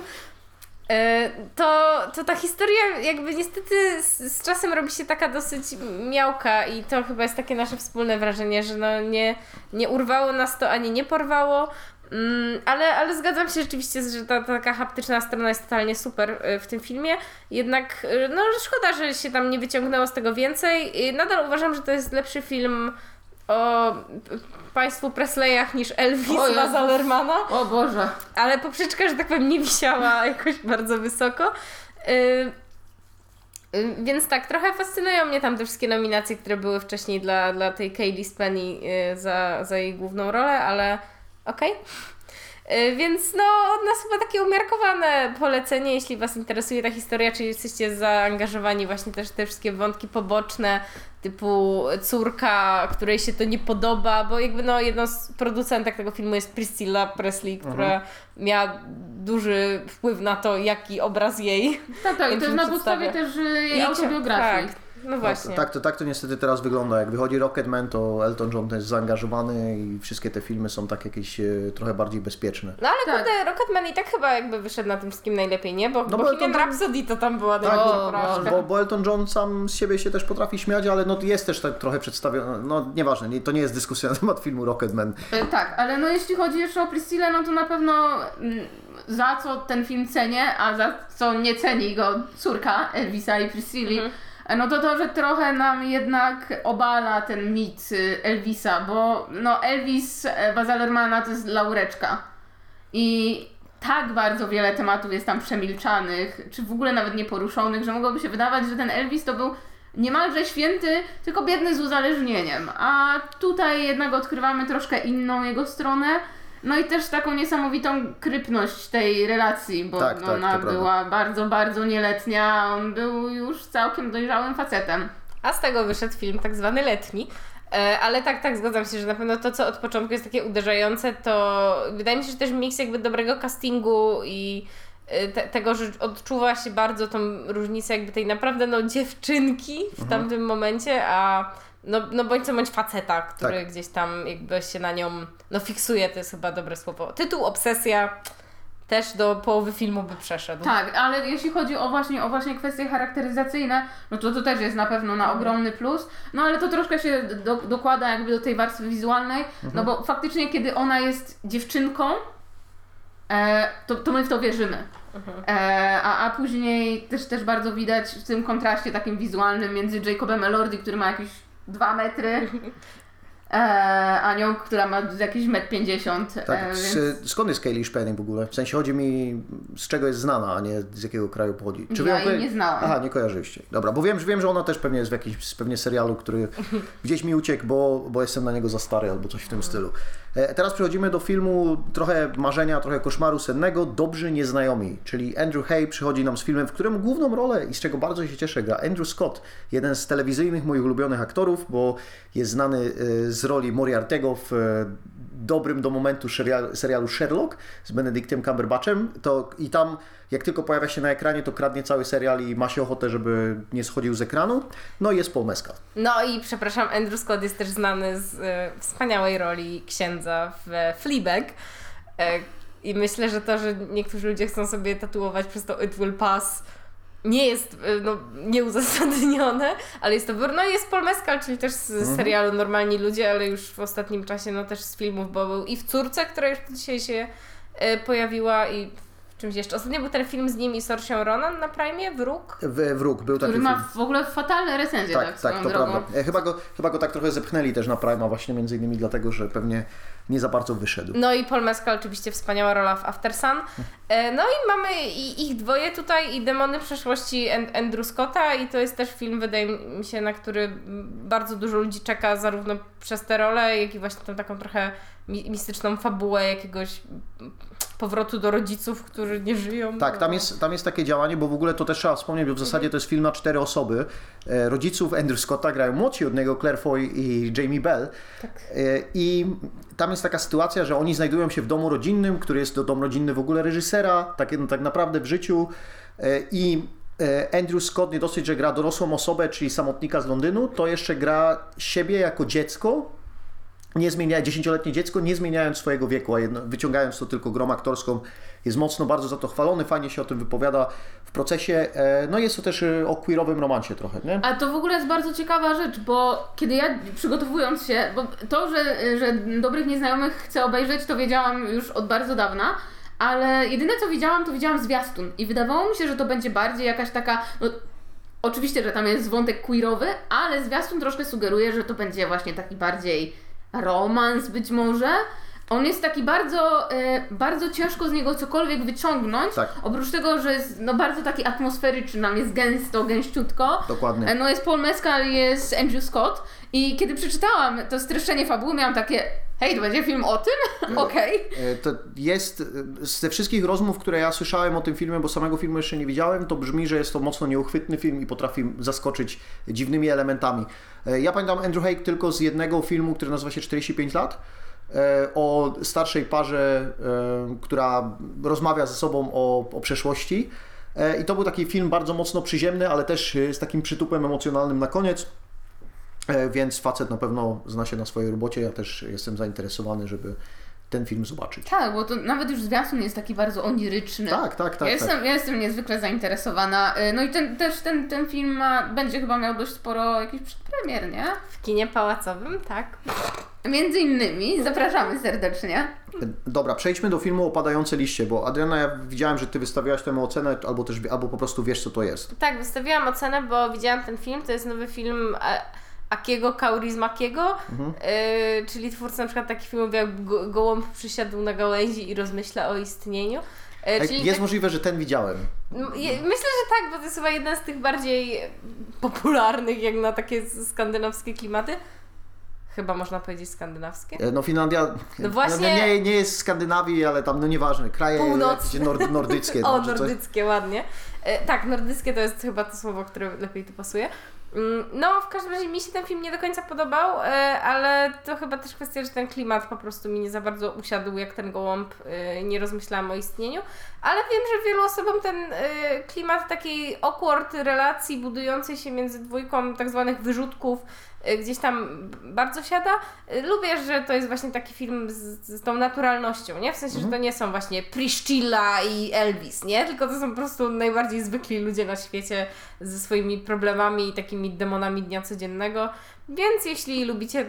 E, To, to ta historia jakby niestety z, z czasem robi się taka dosyć miałka i to chyba jest takie nasze wspólne wrażenie, że no nie, nie urwało nas to ani nie porwało. Mm, ale, ale zgadzam się rzeczywiście, że ta, ta taka haptyczna strona jest totalnie super e, w tym filmie. Jednak e, no szkoda, że się tam nie wyciągnęło z tego więcej. Nadal uważam, że to jest lepszy film o państwu Presleyach niż Elvis O Jezus. Baz Lermana O Boże. ale poprzeczka, że tak powiem, nie wisiała jakoś bardzo wysoko. Yy, yy, więc tak, trochę fascynują mnie tam te wszystkie nominacje, które były wcześniej dla, dla tej Kaylee Spenny yy, za, za jej główną rolę, ale okej. Yy, Więc no, od nas chyba takie umiarkowane polecenie, jeśli Was interesuje ta historia, czy jesteście zaangażowani właśnie też w te wszystkie wątki poboczne, typu córka, której się to nie podoba, bo jakby no jedną z producentek tego filmu jest Priscilla Presley, która miała duży wpływ na to, jaki obraz jej. Tak, tak, film na podstawie też y, jej autobiografii. Tak, no właśnie. No, tak, to, tak to niestety teraz wygląda. Jak wychodzi Rocketman, to Elton John jest zaangażowany i wszystkie te filmy są tak jakieś e, trochę bardziej bezpieczne. No ale Tak. kurde, Rocketman i tak chyba jakby wyszedł na tym wszystkim najlepiej, nie? Bo No no bo Bohemian to- Rhapsody to tam była Tak, największa bo- porażka. Bo, bo Elton John sam z siebie się też potrafi śmiać, ale no jest też tak trochę przedstawiony, no nieważne, nie, to nie jest dyskusja na temat filmu Rocketman. E, Tak, ale no jeśli chodzi jeszcze o Priscillę, no to na pewno mm, za co ten film cenię, a za co nie ceni go córka Elvisa i Priscilli, e, no to to, że trochę nam jednak obala ten mit y, Elvisa, bo no Elvis e, Bazalermana to jest laureczka i tak bardzo wiele tematów jest tam przemilczanych, czy w ogóle nawet nie poruszonych, że mogłoby się wydawać, że ten Elvis to był niemalże święty, tylko biedny z uzależnieniem. A tutaj jednak odkrywamy troszkę inną jego stronę. No i też taką niesamowitą krypność tej relacji, bo Tak, no, tak, ona to prawda. była bardzo, bardzo nieletnia, a on był już całkiem dojrzałym facetem. A z tego wyszedł film tak zwany letni. E, Ale tak, tak, zgadzam się, że na pewno to, co od początku jest takie uderzające, to wydaje mi się, że też miks jakby dobrego castingu i te, tego, że odczuwa się bardzo tą różnicę jakby tej naprawdę no dziewczynki w Mhm. tamtym momencie, a no, no bądź co bądź faceta, który Tak. gdzieś tam jakby się na nią no fiksuje, to jest chyba dobre słowo. Tytuł Obsesja też do połowy filmu by przeszedł. Tak, ale jeśli chodzi o właśnie, o właśnie kwestie charakteryzacyjne, no to to też jest na pewno na ogromny plus. No ale to troszkę się do, dokłada jakby do tej warstwy wizualnej, no bo faktycznie kiedy ona jest dziewczynką, e, to, to my w to wierzymy. E, a, a później też, też bardzo widać w tym kontraście takim wizualnym między Jacobem Elordi, który ma jakieś 2 metry, e, a nią, która ma jakieś 1,50 m. Tak, e, więc... z, skąd jest Kaylee Spenning w ogóle? W sensie chodzi mi, z czego jest znana, a nie z jakiego kraju pochodzi. Ja wy ją jej nie znałam. Aha, nie kojarzyliście. Dobra, bo wiem, że wiem, że ona też pewnie jest w jakimś pewnie serialu, który gdzieś mi uciekł, bo, bo jestem na niego za stary albo coś w tym stylu. E, teraz przechodzimy do filmu trochę marzenia, trochę koszmaru sennego, Dobrzy Nieznajomi, czyli Andrew Hay przychodzi nam z filmem, w którym główną rolę i z czego bardzo się cieszę gra Andrew Scott, jeden z telewizyjnych moich ulubionych aktorów, bo jest znany e, z roli Moriartego w e, dobrym do momentu serial, serialu Sherlock z Benedictem Cumberbatchem. To i tam jak tylko pojawia się na ekranie, to kradnie cały serial i ma się ochotę, żeby nie schodził z ekranu. No i jest Paul Mescal. No i przepraszam, Andrew Scott jest też znany z e, wspaniałej roli księdza w Fleabag. E, I myślę, że to, że niektórzy ludzie chcą sobie tatuować przez to It Will Pass nie jest e, no, nieuzasadnione, ale jest to no jest Paul Mescal, czyli też z serialu Normalni Ludzie, ale już w ostatnim czasie no też z filmów, bo był i w Córce, która już dzisiaj się pojawiła i czymś jeszcze. Ostatnio był ten film z nim i Sorsią Ronan na Prime, Wróg. W, wróg był taki Który ma film. w ogóle fatalne recenzje, tak, Tak, tak, to drogą. prawda. E, Chyba go, chyba go tak trochę zepchnęli też na Prima właśnie między innymi dlatego, że pewnie nie za bardzo wyszedł. No i Paul Mescal oczywiście wspaniała rola w After Sun. E, No i mamy ich dwoje tutaj i Demony przeszłości An- Andrew Scotta i to jest też film, wydaje mi się, na który bardzo dużo ludzi czeka zarówno przez tę rolę, jak i właśnie tą taką trochę mi- mistyczną fabułę jakiegoś powrotu do rodziców, którzy nie żyją. Tak, tam jest, tam jest takie działanie, bo w ogóle to też trzeba wspomnieć, bo w zasadzie to jest film na cztery osoby. E, rodziców Andrew Scotta grają młodsi od niego Claire Foy i Jamie Bell. Tak. E, I tam jest taka sytuacja, że oni znajdują się w domu rodzinnym, który jest to dom rodzinny w ogóle reżysera, tak, no, tak naprawdę w życiu. E, I Andrew Scott nie dosyć, że gra dorosłą osobę, czyli samotnika z Londynu, to jeszcze gra siebie jako dziecko, nie zmienia, dziesięcioletnie dziecko, nie zmieniając swojego wieku, a jedno, wyciągając to tylko grą aktorską, jest mocno bardzo za to chwalony, fajnie się o tym wypowiada w procesie. E, No jest to też e, o queerowym romansie trochę, nie? A to w ogóle jest bardzo ciekawa rzecz, bo kiedy ja przygotowując się, bo to, że, że Dobrych Nieznajomych chcę obejrzeć, to wiedziałam już od bardzo dawna, ale jedyne co widziałam, to widziałam zwiastun i wydawało mi się, że to będzie bardziej jakaś taka, no, oczywiście, że tam jest wątek queerowy, ale zwiastun troszkę sugeruje, że to będzie właśnie taki bardziej romans być może. On jest taki bardzo, e, bardzo ciężko z niego cokolwiek wyciągnąć. Tak. Oprócz tego, że jest no, bardzo taki atmosferyczny, nam jest gęsto, gęściutko. Dokładnie. E, No jest Paul Mescal, jest Andrew Scott i kiedy przeczytałam to streszczenie fabuły, miałam takie hej, to będzie film o tym? Okej. E, To jest e, z tych wszystkich rozmów, które ja słyszałem o tym filmie, bo samego filmu jeszcze nie widziałem, to brzmi, że jest to mocno nieuchwytny film i potrafi zaskoczyć dziwnymi elementami. E, Ja pamiętam Andrew Haig tylko z jednego filmu, który nazywa się 45 lat. E, O starszej parze, e, która rozmawia ze sobą o, o przeszłości. E, I to był taki film bardzo mocno przyziemny, ale też z takim przytupem emocjonalnym na koniec. Więc facet na pewno zna się na swojej robocie. Ja też jestem zainteresowany, żeby ten film zobaczyć. Tak, bo to nawet już zwiastun jest taki bardzo oniryczny. Tak, tak, tak. ja, jestem, tak. ja jestem niezwykle zainteresowana. No i ten, też ten, ten film ma, będzie chyba miał dość sporo jakichś przedpremier, nie? W kinie pałacowym, tak. Między innymi, zapraszamy serdecznie. Dobra, przejdźmy do filmu Opadające liście, bo Adriana, ja widziałem, że ty wystawiałaś temu ocenę, albo też, albo po prostu wiesz, co to jest. Tak, wystawiłam ocenę, bo widziałam ten film. To jest nowy film e, Akiego Kaurismakiego, e, czyli twórca na przykład takich filmów jak Go- Gołąb przysiadł na gałęzi i rozmyśla o istnieniu. E, czyli Jest tak- możliwe, że ten widziałem. Myślę, że tak, bo to jest chyba jeden z tych bardziej popularnych, jak na takie skandynawskie klimaty. Chyba można powiedzieć skandynawskie. E, No Finlandia No właśnie- nie, nie jest Skandynawii, ale tam, no nieważne, kraje Północne. nord, nordyckie. O, no, czy coś. nordyckie, ładnie. E, tak, nordyckie to jest chyba to słowo, które lepiej tu pasuje. Mm, No, w każdym razie mi się ten film nie do końca podobał, e, ale to chyba też kwestia, że ten klimat po prostu mi nie za bardzo usiadł jak ten gołąb. Nie rozmyślałam o istnieniu, ale wiem, że wielu osobom ten klimat takiej awkward relacji budującej się między dwójką tak zwanych wyrzutków gdzieś tam bardzo siada. E, Lubię, że to jest właśnie taki film z, z tą naturalnością, nie? W sensie, że to nie są właśnie Priscilla i Elvis, nie? Tylko to są po prostu najbardziej zwykli ludzie na świecie ze swoimi problemami i takimi demonami dnia codziennego. Więc jeśli lubicie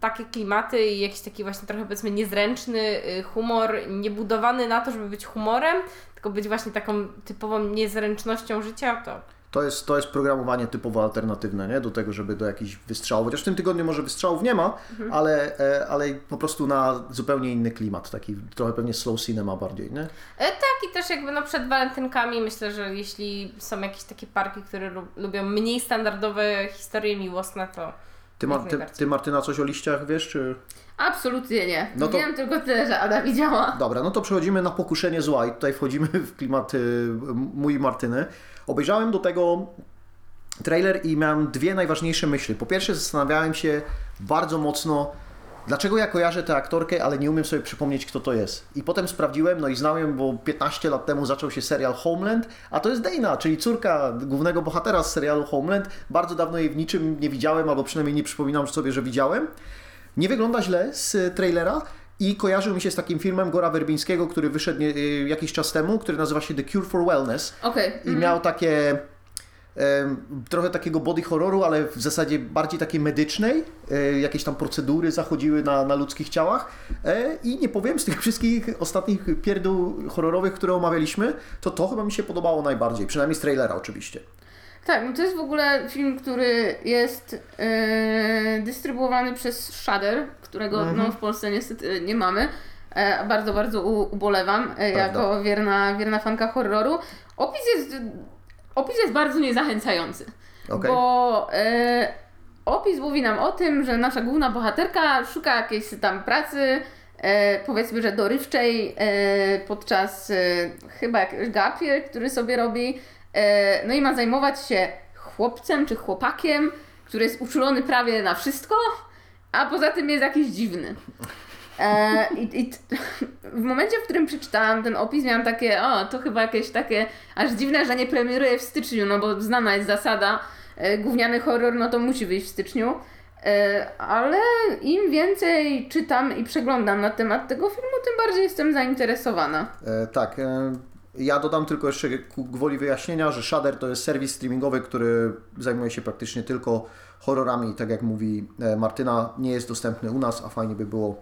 takie klimaty i jakiś taki właśnie trochę powiedzmy niezręczny y, humor, niebudowany na to, żeby być humorem, tylko być właśnie taką typową niezręcznością życia, to To jest, to jest programowanie typowo alternatywne, nie? Do tego, żeby do jakichś wystrzałów, chociaż w tym tygodniu może wystrzałów nie ma, ale, e, ale po prostu na zupełnie inny klimat, taki trochę pewnie slow cinema bardziej, nie? E, Tak, i też jakby no przed walentynkami myślę, że jeśli są jakieś takie parki, które lu- lubią mniej standardowe historie miłosne, to Ty, ma, ty, ty Martyna coś o liściach wiesz, czy... Absolutnie nie. No to- Wiem tylko tyle, że Ada widziała. Dobra, no to przechodzimy na pokuszenie zła i tutaj wchodzimy w klimat y, mój Martyny. Obejrzałem do tego trailer i miałem dwie najważniejsze myśli. Po pierwsze zastanawiałem się bardzo mocno, dlaczego ja kojarzę tę aktorkę, ale nie umiem sobie przypomnieć, kto to jest. I potem sprawdziłem, no i znałem, bo 15 lat temu zaczął się serial Homeland, a to jest Dana, czyli córka głównego bohatera z serialu Homeland. Bardzo dawno jej w niczym nie widziałem, albo przynajmniej nie przypominam sobie, że widziałem. Nie wygląda źle z trailera i kojarzył mi się z takim filmem Gora Werbińskiego, który wyszedł y, jakiś czas temu, który nazywa się The Cure for Wellness Okej. i miał takie trochę takiego body horroru, ale w zasadzie bardziej takiej medycznej. E, jakieś tam procedury zachodziły na, na ludzkich ciałach e, i nie powiem, z tych wszystkich ostatnich pierdół horrorowych, które omawialiśmy, to to chyba mi się podobało najbardziej, przynajmniej z trailera oczywiście. Tak, no to jest w ogóle film, który jest e, dystrybuowany przez Shudder, którego Mhm. no, w Polsce niestety nie mamy. E, bardzo, bardzo u, ubolewam e, jako wierna, wierna fanka horroru. Opis jest, opis jest bardzo niezachęcający, Okej. bo e, opis mówi nam o tym, że nasza główna bohaterka szuka jakiejś tam pracy, e, powiedzmy, że dorywczej e, podczas e, chyba jakiegoś gapier, który sobie robi. E, no i ma zajmować się chłopcem czy chłopakiem, który jest uczulony prawie na wszystko, a poza tym jest jakiś dziwny. E, i, w momencie, w którym przeczytałam ten opis, miałam takie, o, to chyba jakieś takie aż dziwne, że nie premieruje w styczniu, no bo znana jest zasada, e, gówniany horror, no to musi wyjść w styczniu. E, ale im więcej czytam i przeglądam na temat tego filmu, tym bardziej jestem zainteresowana. Tak. E, ja dodam tylko jeszcze gwoli wyjaśnienia, że Shudder to jest serwis streamingowy, który zajmuje się praktycznie tylko horrorami. Tak jak mówi e, Martyna, nie jest dostępny u nas, a fajnie by było,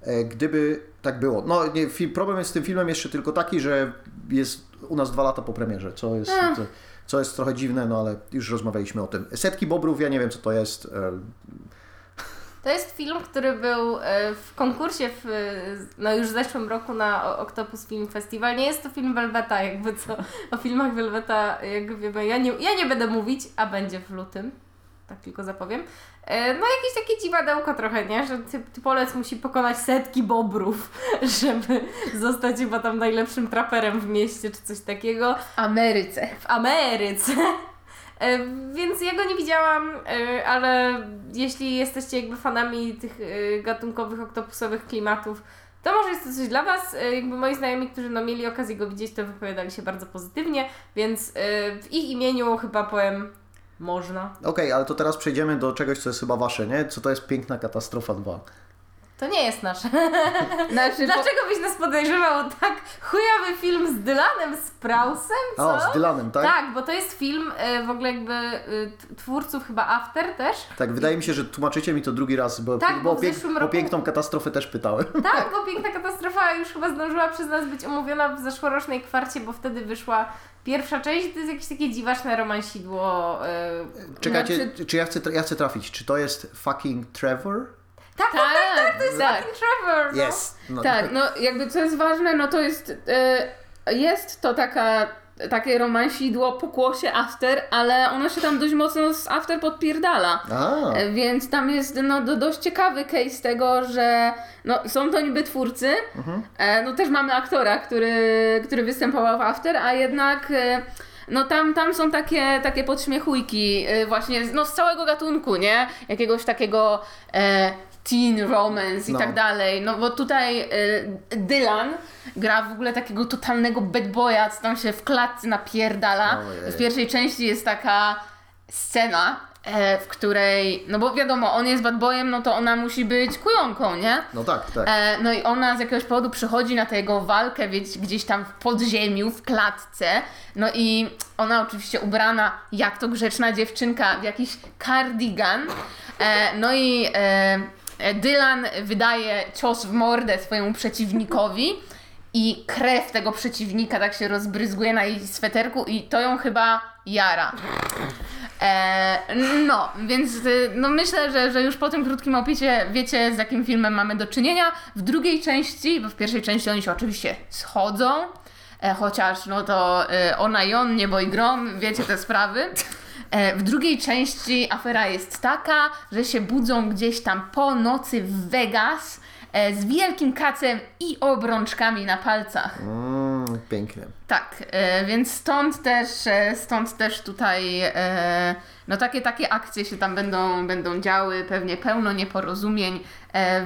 e, gdyby tak było. No, nie, problem jest z tym filmem jeszcze tylko taki, że jest u nas dwa lata po premierze, co jest, co, co jest trochę dziwne, no ale już rozmawialiśmy o tym. Setki Bobrów, ja nie wiem co to jest. To jest film, który był e, w konkursie w, no już w zeszłym roku na Octopus Film Festival. Nie jest to film Velveta, jakby co. O filmach Velveta, jak wiemy, ja nie, ja nie będę mówić, a będzie w lutym. Tak tylko zapowiem. E, No jakieś takie dziwadełko trochę, nie? Że ty, typolec musi pokonać setki bobrów, żeby zostać chyba tam najlepszym traperem w mieście, czy coś takiego W Ameryce. w Ameryce. E, Więc ja go nie widziałam, e, ale jeśli jesteście jakby fanami tych e, gatunkowych, oktopusowych klimatów, to może jest to coś dla Was. Jakby moi znajomi, którzy no, mieli okazję go widzieć, to wypowiadali się bardzo pozytywnie, więc w ich imieniu chyba powiem można. Okej, ale to teraz przejdziemy do czegoś, co jest chyba wasze, nie? Co to jest Piękna Katastrofa 2? To nie jest nasze. Znaczy, po, Dlaczego byś nas podejrzewał tak chujowy film z Dylanem Sprousem, co? O, z Dylanem, tak? Tak, bo to jest film e, w ogóle jakby t- twórców chyba After też. Tak, wydaje mi się, że tłumaczycie mi to drugi raz, bo, Tak, bo bo zeszłym o roku- piękną katastrofę też pytałem. Tak, bo Piękna Katastrofa już chyba zdążyła przez nas być omówiona w zeszłorocznej kwarcie, bo wtedy wyszła pierwsza część. To jest jakieś takie dziwaczne romansidło. e, Czekajcie, Znaczy- czy ja chcę, ja chcę trafić, czy to jest fucking Trevor? Tak, tak, tak, tak, to jest tak. fucking Trevor. No. Yes! No, Tak, no jakby co jest ważne, no to jest, e, jest to taka, takie romansidło pokłosie After, ale ono się tam dość mocno z After podpierdala. A, E, Więc tam jest no, do, dość ciekawy case tego, że no, są to niby twórcy, e, no też mamy aktora, który, który występował w After, a jednak e, no tam, tam są takie, takie podśmiechujki y, właśnie z- no, z całego gatunku, nie? Jakiegoś takiego e, teen romance i No. tak dalej. No bo tutaj e, Dylan gra w ogóle takiego totalnego bad boya, co tam się w klatce napierdala. Ojej. W pierwszej części jest taka scena, e, w której, no bo wiadomo, on jest bad boyem, no to ona musi być kujonką, nie? No tak, tak. E, no i ona z jakiegoś powodu przychodzi na tę jego walkę gdzieś tam w podziemiu, w klatce. No i ona oczywiście ubrana jak to grzeczna dziewczynka w jakiś cardigan. E, no i Dylan wydaje cios w mordę swojemu przeciwnikowi. I krew tego przeciwnika tak się rozbryzguje na jej sweterku i to ją chyba jara. E, no, więc y, no myślę, że, że już po tym krótkim opisie wiecie z jakim filmem mamy do czynienia. W drugiej części, bo w pierwszej części oni się oczywiście schodzą, e, chociaż no to e, ona i on, niebo i grom, wiecie te sprawy. E, w drugiej części afera jest taka, że się budzą gdzieś tam po nocy w Vegas e, z wielkim kacem i obrączkami na palcach. Mm, pięknie. Tak, e, więc stąd też, stąd też tutaj no takie, takie akcje się tam będą, będą działy, pewnie pełno nieporozumień.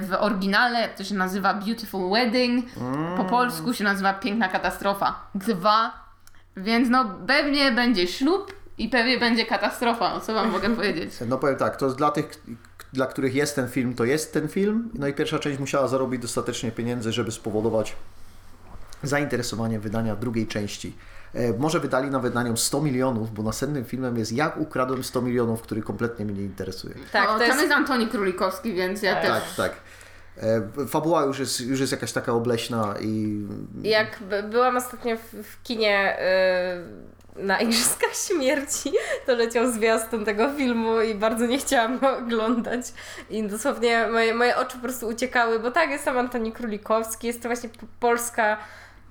W oryginale to się nazywa Beautiful Wedding, po polsku się nazywa Piękna Katastrofa 2, więc no pewnie będzie ślub i pewnie będzie katastrofa, o co wam mogę powiedzieć. No powiem tak, to jest dla tych, dla których jest ten film, to jest ten film. No i pierwsza część musiała zarobić dostatecznie pieniędzy, żeby spowodować zainteresowanie wydania drugiej części. E, może wydali nawet na nią 100 milionów, bo następnym filmem jest Jak ukradłem 100 milionów, który kompletnie mnie nie interesuje. Tak, o, to tam jest jest Antoni Królikowski, więc ja też... Tak, tak. E, Fabuła już jest, już jest jakaś taka obleśna i Jak by- byłam ostatnio w, w kinie y, na Igrzyskach Śmierci, to leciał zwiastun tego filmu i bardzo nie chciałam go oglądać. I dosłownie moje, moje oczy po prostu uciekały, bo tak, jest tam Antoni Królikowski, jest to właśnie polska,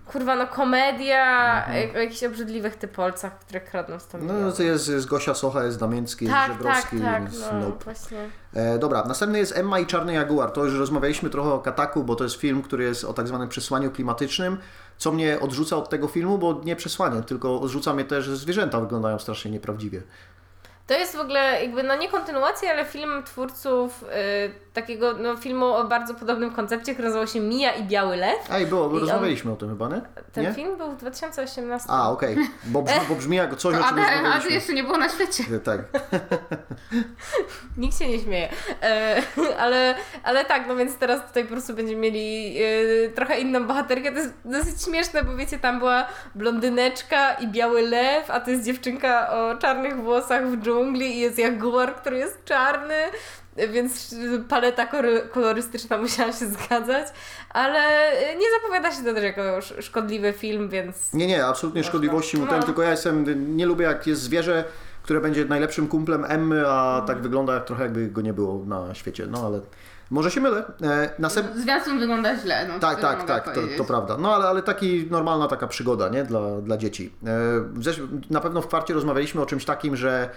kurwa no komedia Mhm. o jakichś obrzydliwych typolcach, które kradną 100 no, milionów. to jest, jest Gosia Socha, jest Damięcki, jest tak, tak, Żebrowski, tak, więc no nope. właśnie. E, dobra, następny jest Emma i Czarny Jaguar. To już rozmawialiśmy trochę o Kataku, bo to jest film, który jest o tak zwanym przesłaniu klimatycznym. Co mnie odrzuca od tego filmu, bo nie przesłanie, tylko odrzuca mnie też, że zwierzęta wyglądają strasznie nieprawdziwie. To jest w ogóle jakby, no nie kontynuacja, ale film twórców y, takiego no, filmu o bardzo podobnym koncepcie, który nazywał się Mija i Biały Lew. A i było, I on- rozmawialiśmy o tym chyba, nie? Ten nie? film był w 2018. A, okej, bo, brzmi, bo brzmi jak coś, To o czym Ady rozmawialiśmy. jeszcze nie było na świecie. Tak. Nikt się nie śmieje. E, ale, ale tak, no więc teraz tutaj po prostu będziemy mieli e, trochę inną bohaterkę. To jest dosyć śmieszne, bo wiecie, tam była blondyneczka i biały lew, a to jest dziewczynka o czarnych włosach w dżungli i jest jaguar, który jest czarny. Więc paleta kolorystyczna musiała się zgadzać, ale nie zapowiada się to też jako sz- szkodliwy film, więc Nie, nie, absolutnie szkodliwości mu ten, No. tylko ja jestem, nie lubię jak jest zwierzę, które będzie najlepszym kumplem Emmy, a tak wygląda jak trochę jakby go nie było na świecie, no ale może się mylę. E, następ... Zwiastun wygląda źle. No, Tak, tak, tak, to, to prawda. No ale, ale taki normalna taka przygoda, nie? Dla, dla dzieci. E, na pewno w kwarcie rozmawialiśmy o czymś takim, że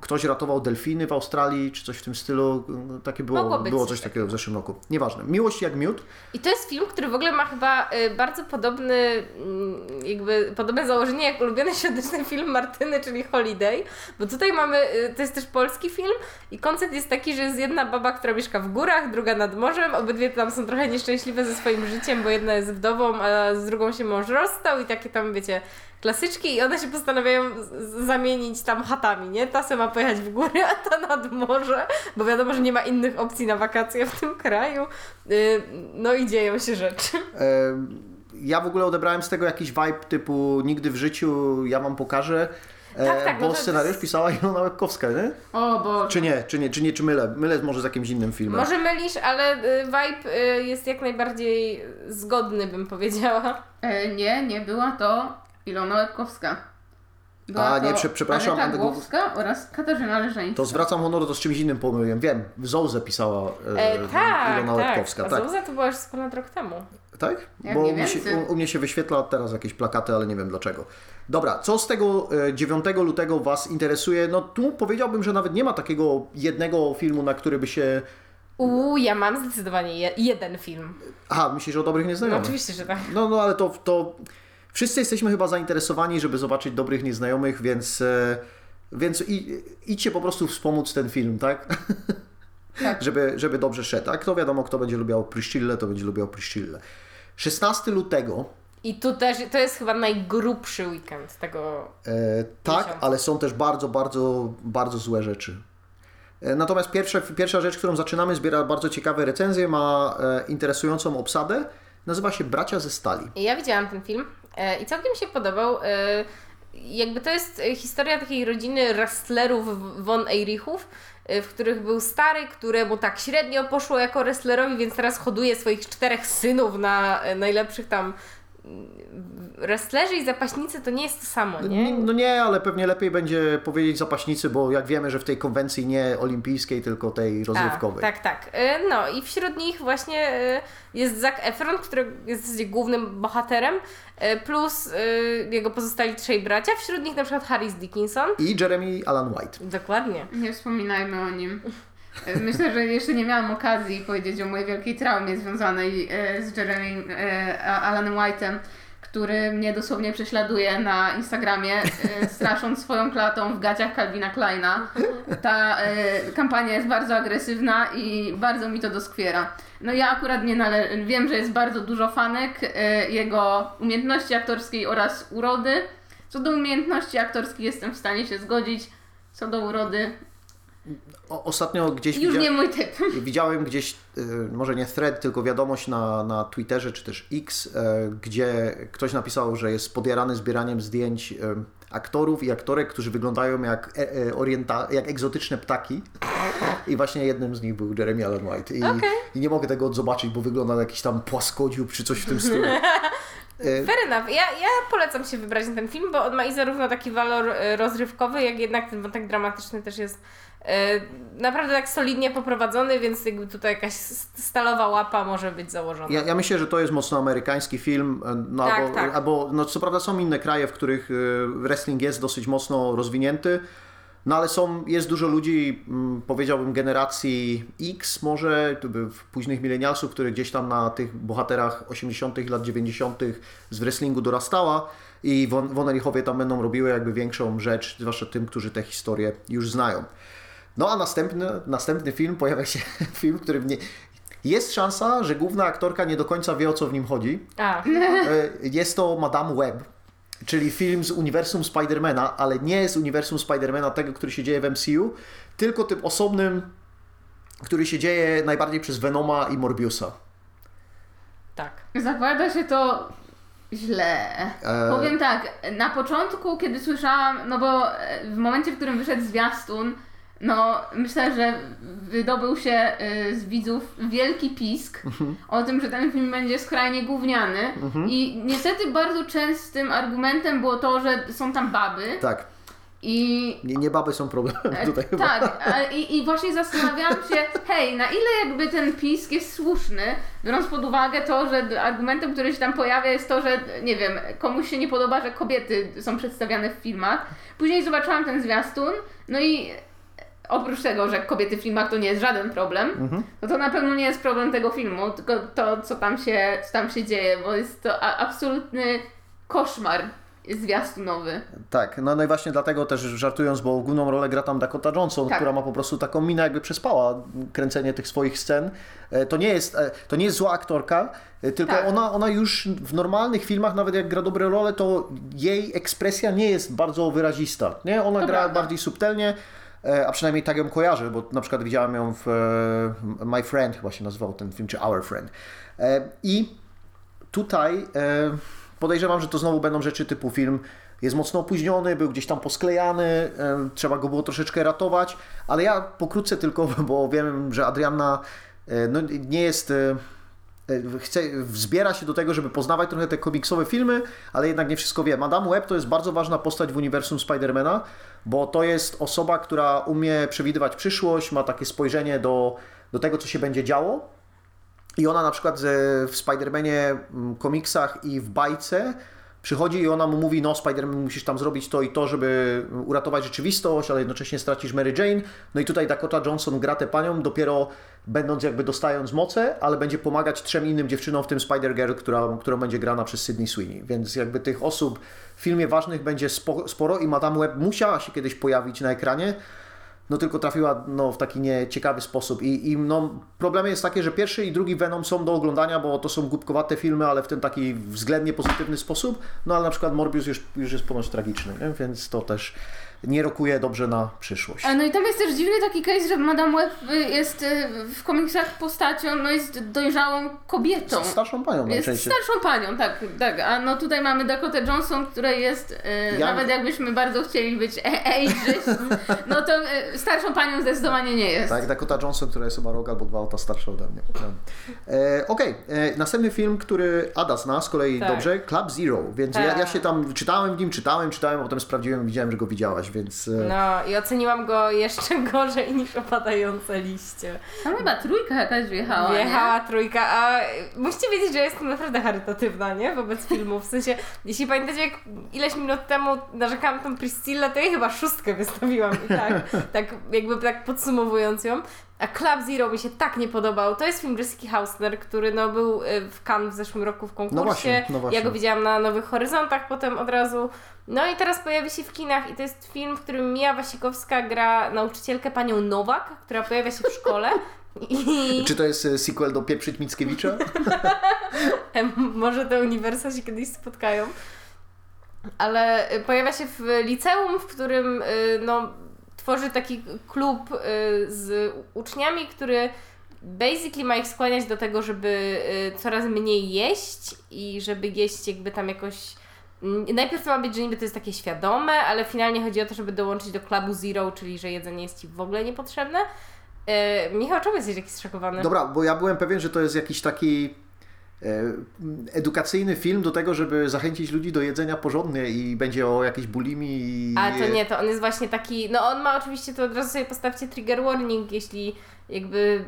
ktoś ratował delfiny w Australii, czy coś w tym stylu. No, Takie było, było coś coś takiego w zeszłym roku. Nieważne. Miłość jak miód. I to jest film, który w ogóle ma chyba y, bardzo podobny, mm, jakby podobne założenie jak ulubiony świąteczny film Martyny, czyli Holiday, bo tutaj mamy, y, to jest też polski film i koncept jest taki, że jest jedna baba, która mieszka w górach, druga nad morzem, obydwie tam są trochę nieszczęśliwe ze swoim życiem, bo jedna jest wdową, a z drugą się mąż rozstał i takie tam, wiecie, klasyczki i one się postanawiają zamienić tam chatami, nie? Ta se ma pojechać w góry, a ta nad morze, bo wiadomo, że nie ma innych opcji na wakacje w tym kraju. Y, No i dzieją się rzeczy. Ja w ogóle odebrałem z tego jakiś vibe typu nigdy w życiu ja wam pokażę. E, Tak, tak, bo no to- scenariusz pisała Ilona Łebkowska, nie? O Boże. Czy nie, czy nie, czy nie, czy mylę? Mylę może z jakimś innym filmem. Może mylisz, ale y, vibe y, jest jak najbardziej zgodny, bym powiedziała. E, nie, nie była to Ilona Łebkowska. Była A, nie, prze- przepraszam, Aneta Głowska oraz Katarzyna Leżeńska. To zwracam honor, to z czymś innym pomyliłem. Wiem, w Zołze pisała e, E, tak, Ilona tak. Łebkowska. A Tak, to była już z ponad rok temu. tak? Jak Bo u mnie, się, u, u mnie się wyświetla teraz jakieś plakaty, ale nie wiem dlaczego. Dobra, co z tego e, 9 lutego Was interesuje? No tu powiedziałbym, że nawet nie ma takiego jednego filmu, na który by się... Uuu, ja mam zdecydowanie je, jeden film. Aha, myślisz o dobrych No nieznajomych? oczywiście, że tak. No, no ale to, to Wszyscy jesteśmy chyba zainteresowani, żeby zobaczyć dobrych nieznajomych, więc, e, więc i, idźcie po prostu wspomóc ten film, tak? Tak. żeby, żeby dobrze szedł. A kto wiadomo, kto będzie lubiał Priscillę, to będzie lubiał Priscillę. 16 lutego, I tu też, to jest chyba najgrubszy weekend tego. e, tak, Miesiąc. ale są też bardzo, bardzo, bardzo złe rzeczy. E, Natomiast pierwsza, pierwsza rzecz, którą zaczynamy, zbiera bardzo ciekawe recenzje, ma e, interesującą obsadę. Nazywa się Bracia ze Stali. Ja widziałam ten film i całkiem się podobał. E, jakby to jest e, historia takiej rodziny wrestlerów von Eirichów, e, w których był stary, któremu tak średnio poszło jako wrestlerowi, więc teraz hoduje swoich czterech synów na e, najlepszych tam wrestlerzy i zapaśnicy to nie jest to samo, nie? No nie, ale pewnie lepiej będzie powiedzieć zapaśnicy, bo jak wiemy, że w tej konwencji nie olimpijskiej, tylko tej rozrywkowej. Tak, tak, tak. No i wśród nich właśnie e, jest Zac Efron, który jest w zasadzie głównym bohaterem, e, plus jego pozostali trzej bracia, wśród nich na przykład Harris Dickinson. I Jeremy Allen White. Dokładnie. Nie wspominajmy o nim. Myślę, że jeszcze nie miałam okazji powiedzieć o mojej wielkiej traumie związanej e, z Jeremy e, Alanem White'em, który mnie dosłownie prześladuje na Instagramie, e, strasząc swoją klatą w gaciach Calvina Kleina. Ta kampania jest bardzo agresywna i bardzo mi to doskwiera. No ja akurat nie nale- wiem, że jest bardzo dużo fanek jego umiejętności aktorskiej oraz urody. Co do umiejętności aktorskiej jestem w stanie się zgodzić. Co do urody, O, ostatnio gdzieś już nie mój typ. widziałem gdzieś, y, może nie thread, tylko wiadomość na, na Twitterze czy też X, y, gdzie ktoś napisał, że jest podjarany zbieraniem zdjęć y, aktorów i aktorek, którzy wyglądają jak, e, e, orienta- jak egzotyczne ptaki. I właśnie jednym z nich był Jeremy Allen White. I, I nie mogę tego zobaczyć, bo wygląda na jakiś tam płaskodziób czy coś w tym stylu. Fair enough. Ja, ja polecam się wybrać na ten film, bo on ma i zarówno taki walor rozrywkowy, jak jednak ten wątek dramatyczny też jest naprawdę tak solidnie poprowadzony, więc jakby tutaj jakaś stalowa łapa może być założona. Ja, ja myślę, że to jest mocno amerykański film, e, no, Tak, albo, tak. albo no, co prawda są inne kraje, w których e, wrestling jest dosyć mocno rozwinięty, no ale są, jest dużo ludzi, mm, powiedziałbym generacji X może, późnych milenialsów, które gdzieś tam na tych bohaterach 80 lat 90 z wrestlingu dorastała i Von, Von Erichowie tam będą robiły jakby większą rzecz, zwłaszcza tym, którzy te historie już znają. No a następny, następny film pojawia się film, który mnie... Jest szansa, że główna aktorka nie do końca wie o co w nim chodzi. A, E, Jest to Madame Web, czyli film z uniwersum Spidermana, ale nie z uniwersum Spidermana tego, który się dzieje w MCU, tylko tym osobnym, który się dzieje najbardziej przez Venoma i Morbiusa. tak. Zapowiada się to źle. E. Powiem tak, na początku, kiedy słyszałam, no bo e, w momencie, w którym wyszedł zwiastun, no myślę, że wydobył się e, z widzów wielki pisk Mhm. o tym, że ten film będzie skrajnie gówniany i niestety bardzo częstym argumentem było to, że są tam baby Tak, i nie, nie baby są problemem E, tutaj. Tak, i, i właśnie zastanawiałam się, hej, na ile jakby ten pisk jest słuszny, biorąc pod uwagę to, że argumentem, który się tam pojawia jest to, że nie wiem, komuś się nie podoba, że kobiety są przedstawiane w filmach. Później zobaczyłam ten zwiastun, no i oprócz tego, że kobiety w filmach to nie jest żaden problem, no to na pewno nie jest problem tego filmu, tylko to, co tam się, co tam się dzieje, bo jest to absolutny koszmar zwiastunowy. Tak, no, no i właśnie dlatego też żartując, bo główną rolę gra tam Dakota Johnson, Tak. która ma po prostu taką minę jakby przespała kręcenie tych swoich scen. E, To nie jest, e, to nie jest zła aktorka, e, tylko Tak. ona, ona już w normalnych filmach, nawet jak gra dobre role, to jej ekspresja nie jest bardzo wyrazista. Nie? Ona To gra prawda. bardziej subtelnie, a przynajmniej tak ją kojarzę, bo na przykład widziałem ją w e, My Friend, chyba się nazywał ten film, czy Our Friend. E, I tutaj e, podejrzewam, że to znowu będą rzeczy typu film jest mocno opóźniony, był gdzieś tam posklejany, e, trzeba go było troszeczkę ratować, ale ja pokrótce tylko, bo wiem, że Adrianna e, no, nie jest... e, e, Chce, wzbiera się do tego, żeby poznawać trochę te komiksowe filmy, ale jednak nie wszystko wie. Madame Web to jest bardzo ważna postać w uniwersum Spidermana, bo to jest osoba, która umie przewidywać przyszłość, ma takie spojrzenie do, do tego, co się będzie działo. I ona na przykład ze- w Spider-Manie mm, komiksach i w bajce przychodzi i ona mu mówi, no Spider-Man musisz tam zrobić to i to, żeby uratować rzeczywistość, ale jednocześnie stracisz Mary Jane. No i tutaj Dakota Johnson gra tę panią dopiero będąc jakby dostając moce, ale będzie pomagać trzem innym dziewczynom, w tym Spider-Girl, która, którą będzie grana przez Sydney Sweeney. Więc jakby tych osób w filmie ważnych będzie spo, sporo i Madame Web musiała się kiedyś pojawić na ekranie, no tylko trafiła no, w taki nieciekawy sposób. I, i no, problem jest taki, że pierwszy i drugi Venom są do oglądania, bo to są głupkowate filmy, ale w ten taki względnie pozytywny sposób. No ale na przykład Morbius już, już jest ponoć tragiczny, nie? więc to też nie rokuje dobrze na przyszłość. A no i tam jest też dziwny taki case, że Madame Web jest y, w komiksach postacią, no jest dojrzałą kobietą. Starszą panią Jest najczęściej. starszą panią, tak, tak. A no tutaj mamy Dakota Johnson, która jest, Ja- nawet jakbyśmy bardzo chcieli być e- ageist, no to starszą panią zdecydowanie nie jest. Tak, Dakota Johnson, która jest chyba rok albo dwa lata starsza ode mnie. No. E, Okej, e, następny film, który Ada zna z kolei Tak. dobrze, Club Zero, więc ja, ja Tak. się tam czytałem w nim, czytałem, czytałem, potem sprawdziłem widziałem, że go widziałaś, więc... E, No i oceniłam go jeszcze gorzej niż opadające liście. Tam chyba trójka jakaś wjechała, Wjechała trójka, a musicie wiedzieć, że jestem naprawdę charytatywna, nie? Wobec filmów. W sensie, jeśli pamiętacie, jak ileś minut temu narzekałam tą Priscillę, to jej chyba szóstkę wystawiłam i tak, tak jakby tak podsumowując ją. A Club Zero mi się tak nie podobał. To jest film Jessica Hausner, który no, był y, w Cannes w zeszłym roku w konkursie. No właśnie, no właśnie. Ja go widziałam na Nowych Horyzontach potem od razu. No i teraz pojawi się w kinach i to jest film, w którym Mia Wasikowska gra nauczycielkę panią Nowak, która pojawia się w szkole. I Czy to jest e, sequel do Pieprzyć Mickiewicza? Może te uniwersa się kiedyś spotkają. Ale y, pojawia się w liceum, w którym y, no, tworzy taki klub y, z uczniami, który basically ma ich skłaniać do tego, żeby y, coraz mniej jeść i żeby jeść jakby tam jakoś. Najpierw to ma być, że niby to jest takie świadome, ale finalnie chodzi o to, żeby dołączyć do klubu Zero, czyli że jedzenie jest ci w ogóle niepotrzebne. E, Michał, czemu jesteś taki zszokowany? Dobra, bo ja byłem pewien, że to jest jakiś taki edukacyjny film do tego, żeby zachęcić ludzi do jedzenia porządnie i będzie o jakiejś bulimi i... A to nie, to on jest właśnie taki, no on ma oczywiście, to od razu sobie postawcie trigger warning, jeśli jakby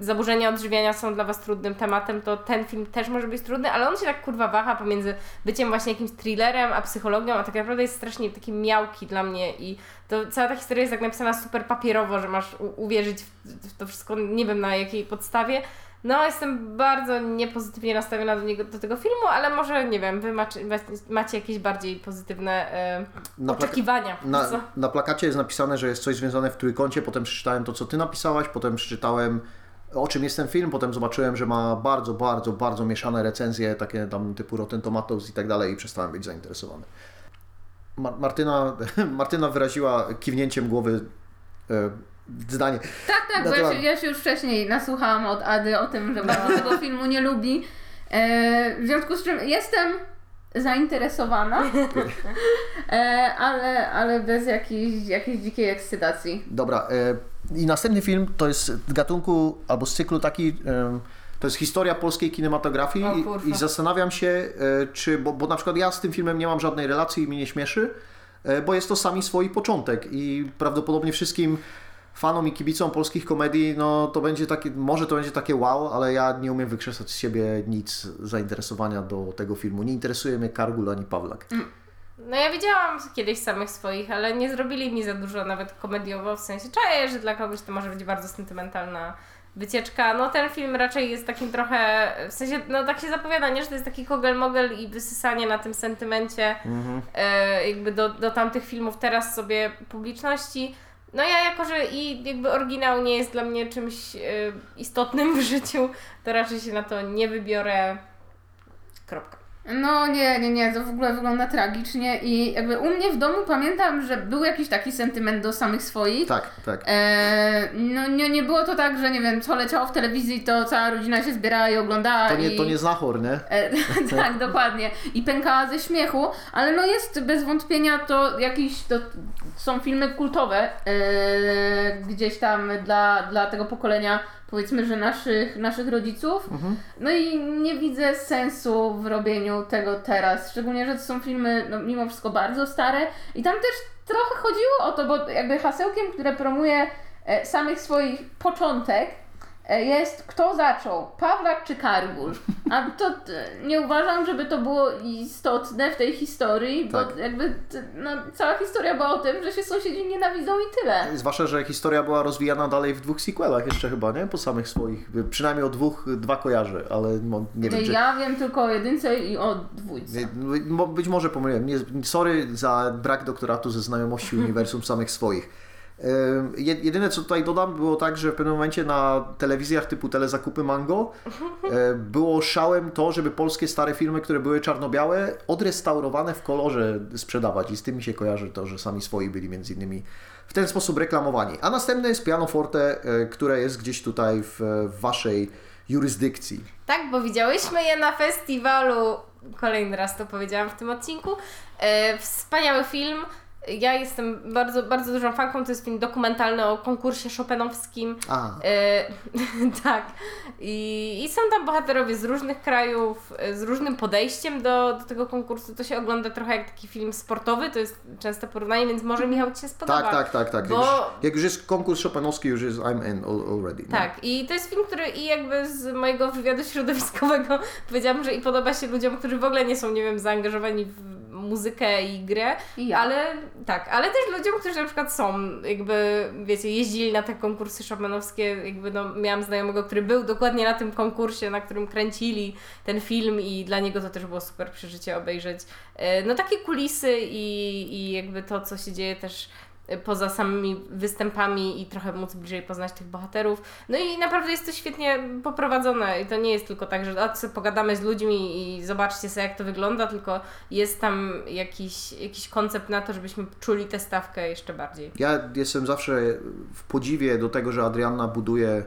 zaburzenia odżywiania są dla Was trudnym tematem, to ten film też może być trudny, ale on się tak kurwa waha pomiędzy byciem właśnie jakimś thrillerem, a psychologią, a tak naprawdę jest strasznie taki miałki dla mnie i to cała ta historia jest tak napisana super papierowo, że masz uwierzyć w to wszystko, nie wiem na jakiej podstawie. No, jestem bardzo niepozytywnie nastawiona do, niego, do tego filmu, ale może, nie wiem, Wy macie, macie jakieś bardziej pozytywne e, Na oczekiwania. Na, na plakacie jest napisane, że jest coś związane w trójkącie, potem przeczytałem to, co ty napisałaś, potem przeczytałem o czym jest ten film, potem zobaczyłem, że ma bardzo, bardzo, bardzo mieszane recenzje, takie tam typu Rotten Tomatoes i tak dalej i przestałem być zainteresowany. Mar- Martyna, Martyna wyraziła kiwnięciem głowy e, zdanie. Tak, tak, bo ja się, ja się już wcześniej nasłuchałam od Ady o tym, że bardzo tego filmu nie lubi. E, w związku z czym jestem zainteresowana, e, ale, ale bez jakiejś, jakiejś dzikiej ekscytacji. Dobra, e, i następny film to jest z gatunku albo z cyklu taki, to jest historia polskiej kinematografii i, i zastanawiam się, e, czy, bo, bo na przykład ja z tym filmem nie mam żadnej relacji i mnie nie śmieszy, e, bo jest to sami swój początek i prawdopodobnie wszystkim fanom i kibicom polskich komedii, no to będzie takie, może to będzie takie wow, ale ja nie umiem wykrzesać z siebie nic zainteresowania do tego filmu. Nie interesuje mnie Kargul ani Pawlak. No ja widziałam kiedyś samych swoich, ale nie zrobili mi za dużo nawet komediowo, w sensie czaję, że dla kogoś to może być bardzo sentymentalna wycieczka. No ten film raczej jest takim trochę, w sensie, no tak się zapowiada, nie, że to jest taki kogel-mogel i wysysanie na tym sentymencie e, jakby do, do tamtych filmów teraz sobie publiczności. No ja jako, że i jakby oryginał nie jest dla mnie czymś e, istotnym w życiu, to raczej się na to nie wybiorę. Kropka. No nie, nie, nie, to w ogóle wygląda tragicznie i jakby u mnie w domu pamiętam, że był jakiś taki sentyment do samych swoich. Tak, tak. E, no nie, nie było to tak, że nie wiem, co leciało w telewizji, to cała rodzina się zbierała i oglądała. To nie, i... to nie znachor, nie? E, tak, dokładnie. I pękała ze śmiechu, ale no jest bez wątpienia to jakieś, to są filmy kultowe e, gdzieś tam dla, dla tego pokolenia, powiedzmy, że naszych, naszych rodziców. No i nie widzę sensu w robieniu tego teraz, szczególnie, że to są filmy no, mimo wszystko bardzo stare. I tam też trochę chodziło o to, bo jakby hasełkiem, które promuje e, samych swoich początek, jest kto zaczął, Pawlak czy Kargul. A to t- nie uważam, żeby to było istotne w tej historii, bo Tak. jakby no, cała historia była o tym, że się sąsiedzi nienawidzą i tyle. Zwłaszcza, że historia była rozwijana dalej w dwóch sequelach jeszcze chyba, nie? Po samych swoich. Przynajmniej o dwóch, dwa kojarzy, ale nie wiem, czy... Ja wiem tylko o jedynce i o dwójce. Mo- Być może pomyliłem. Nie, sorry za brak doktoratu ze znajomości uniwersum samych swoich. Jedyne co tutaj dodam było tak, że w pewnym momencie na telewizjach typu Telezakupy Mango e, było szałem to, żeby polskie stare filmy, które były czarno-białe, odrestaurowane w kolorze sprzedawać i z tym mi się kojarzy to, że sami swoi byli między innymi w ten sposób reklamowani. A następne jest pianoforte, e, które jest gdzieś tutaj w, w waszej jurysdykcji. Tak, bo widziałyśmy je na festiwalu. Kolejny raz to powiedziałam w tym odcinku. E, wspaniały film. Ja jestem bardzo, bardzo dużą fanką. To jest film dokumentalny o konkursie chopinowskim. A, E, tak. I, I są tam bohaterowie z różnych krajów, e, z różnym podejściem do, do tego konkursu. To się ogląda trochę jak taki film sportowy, to jest częste porównanie, więc może Michał Ci się spodoba. Tak, tak, tak, tak. Bo- Jak, już, jak już jest konkurs Chopinowski, już jest I'm in al- already. no. Tak, i to jest film, który i jakby z mojego wywiadu środowiskowego powiedziałam, że i podoba się ludziom, którzy w ogóle nie są, nie wiem, zaangażowani w muzykę i grę, I ja. ale tak, ale też ludziom, którzy na przykład są, jakby, wiecie, jeździli na te konkursy Chopinowskie, jakby no, miałam znajomego, który był dokładnie na tym konkursie, na którym kręcili ten film i dla niego to też było super przeżycie obejrzeć. E, No takie kulisy i, i jakby to, co się dzieje też poza samymi występami i trochę móc bliżej poznać tych bohaterów. No i naprawdę jest to świetnie poprowadzone i to nie jest tylko tak, że co pogadamy z ludźmi i zobaczcie sobie jak to wygląda, tylko jest tam jakiś, jakiś koncept na to, żebyśmy czuli tę stawkę jeszcze bardziej. Ja jestem zawsze w podziwie do tego, że Adrianna buduje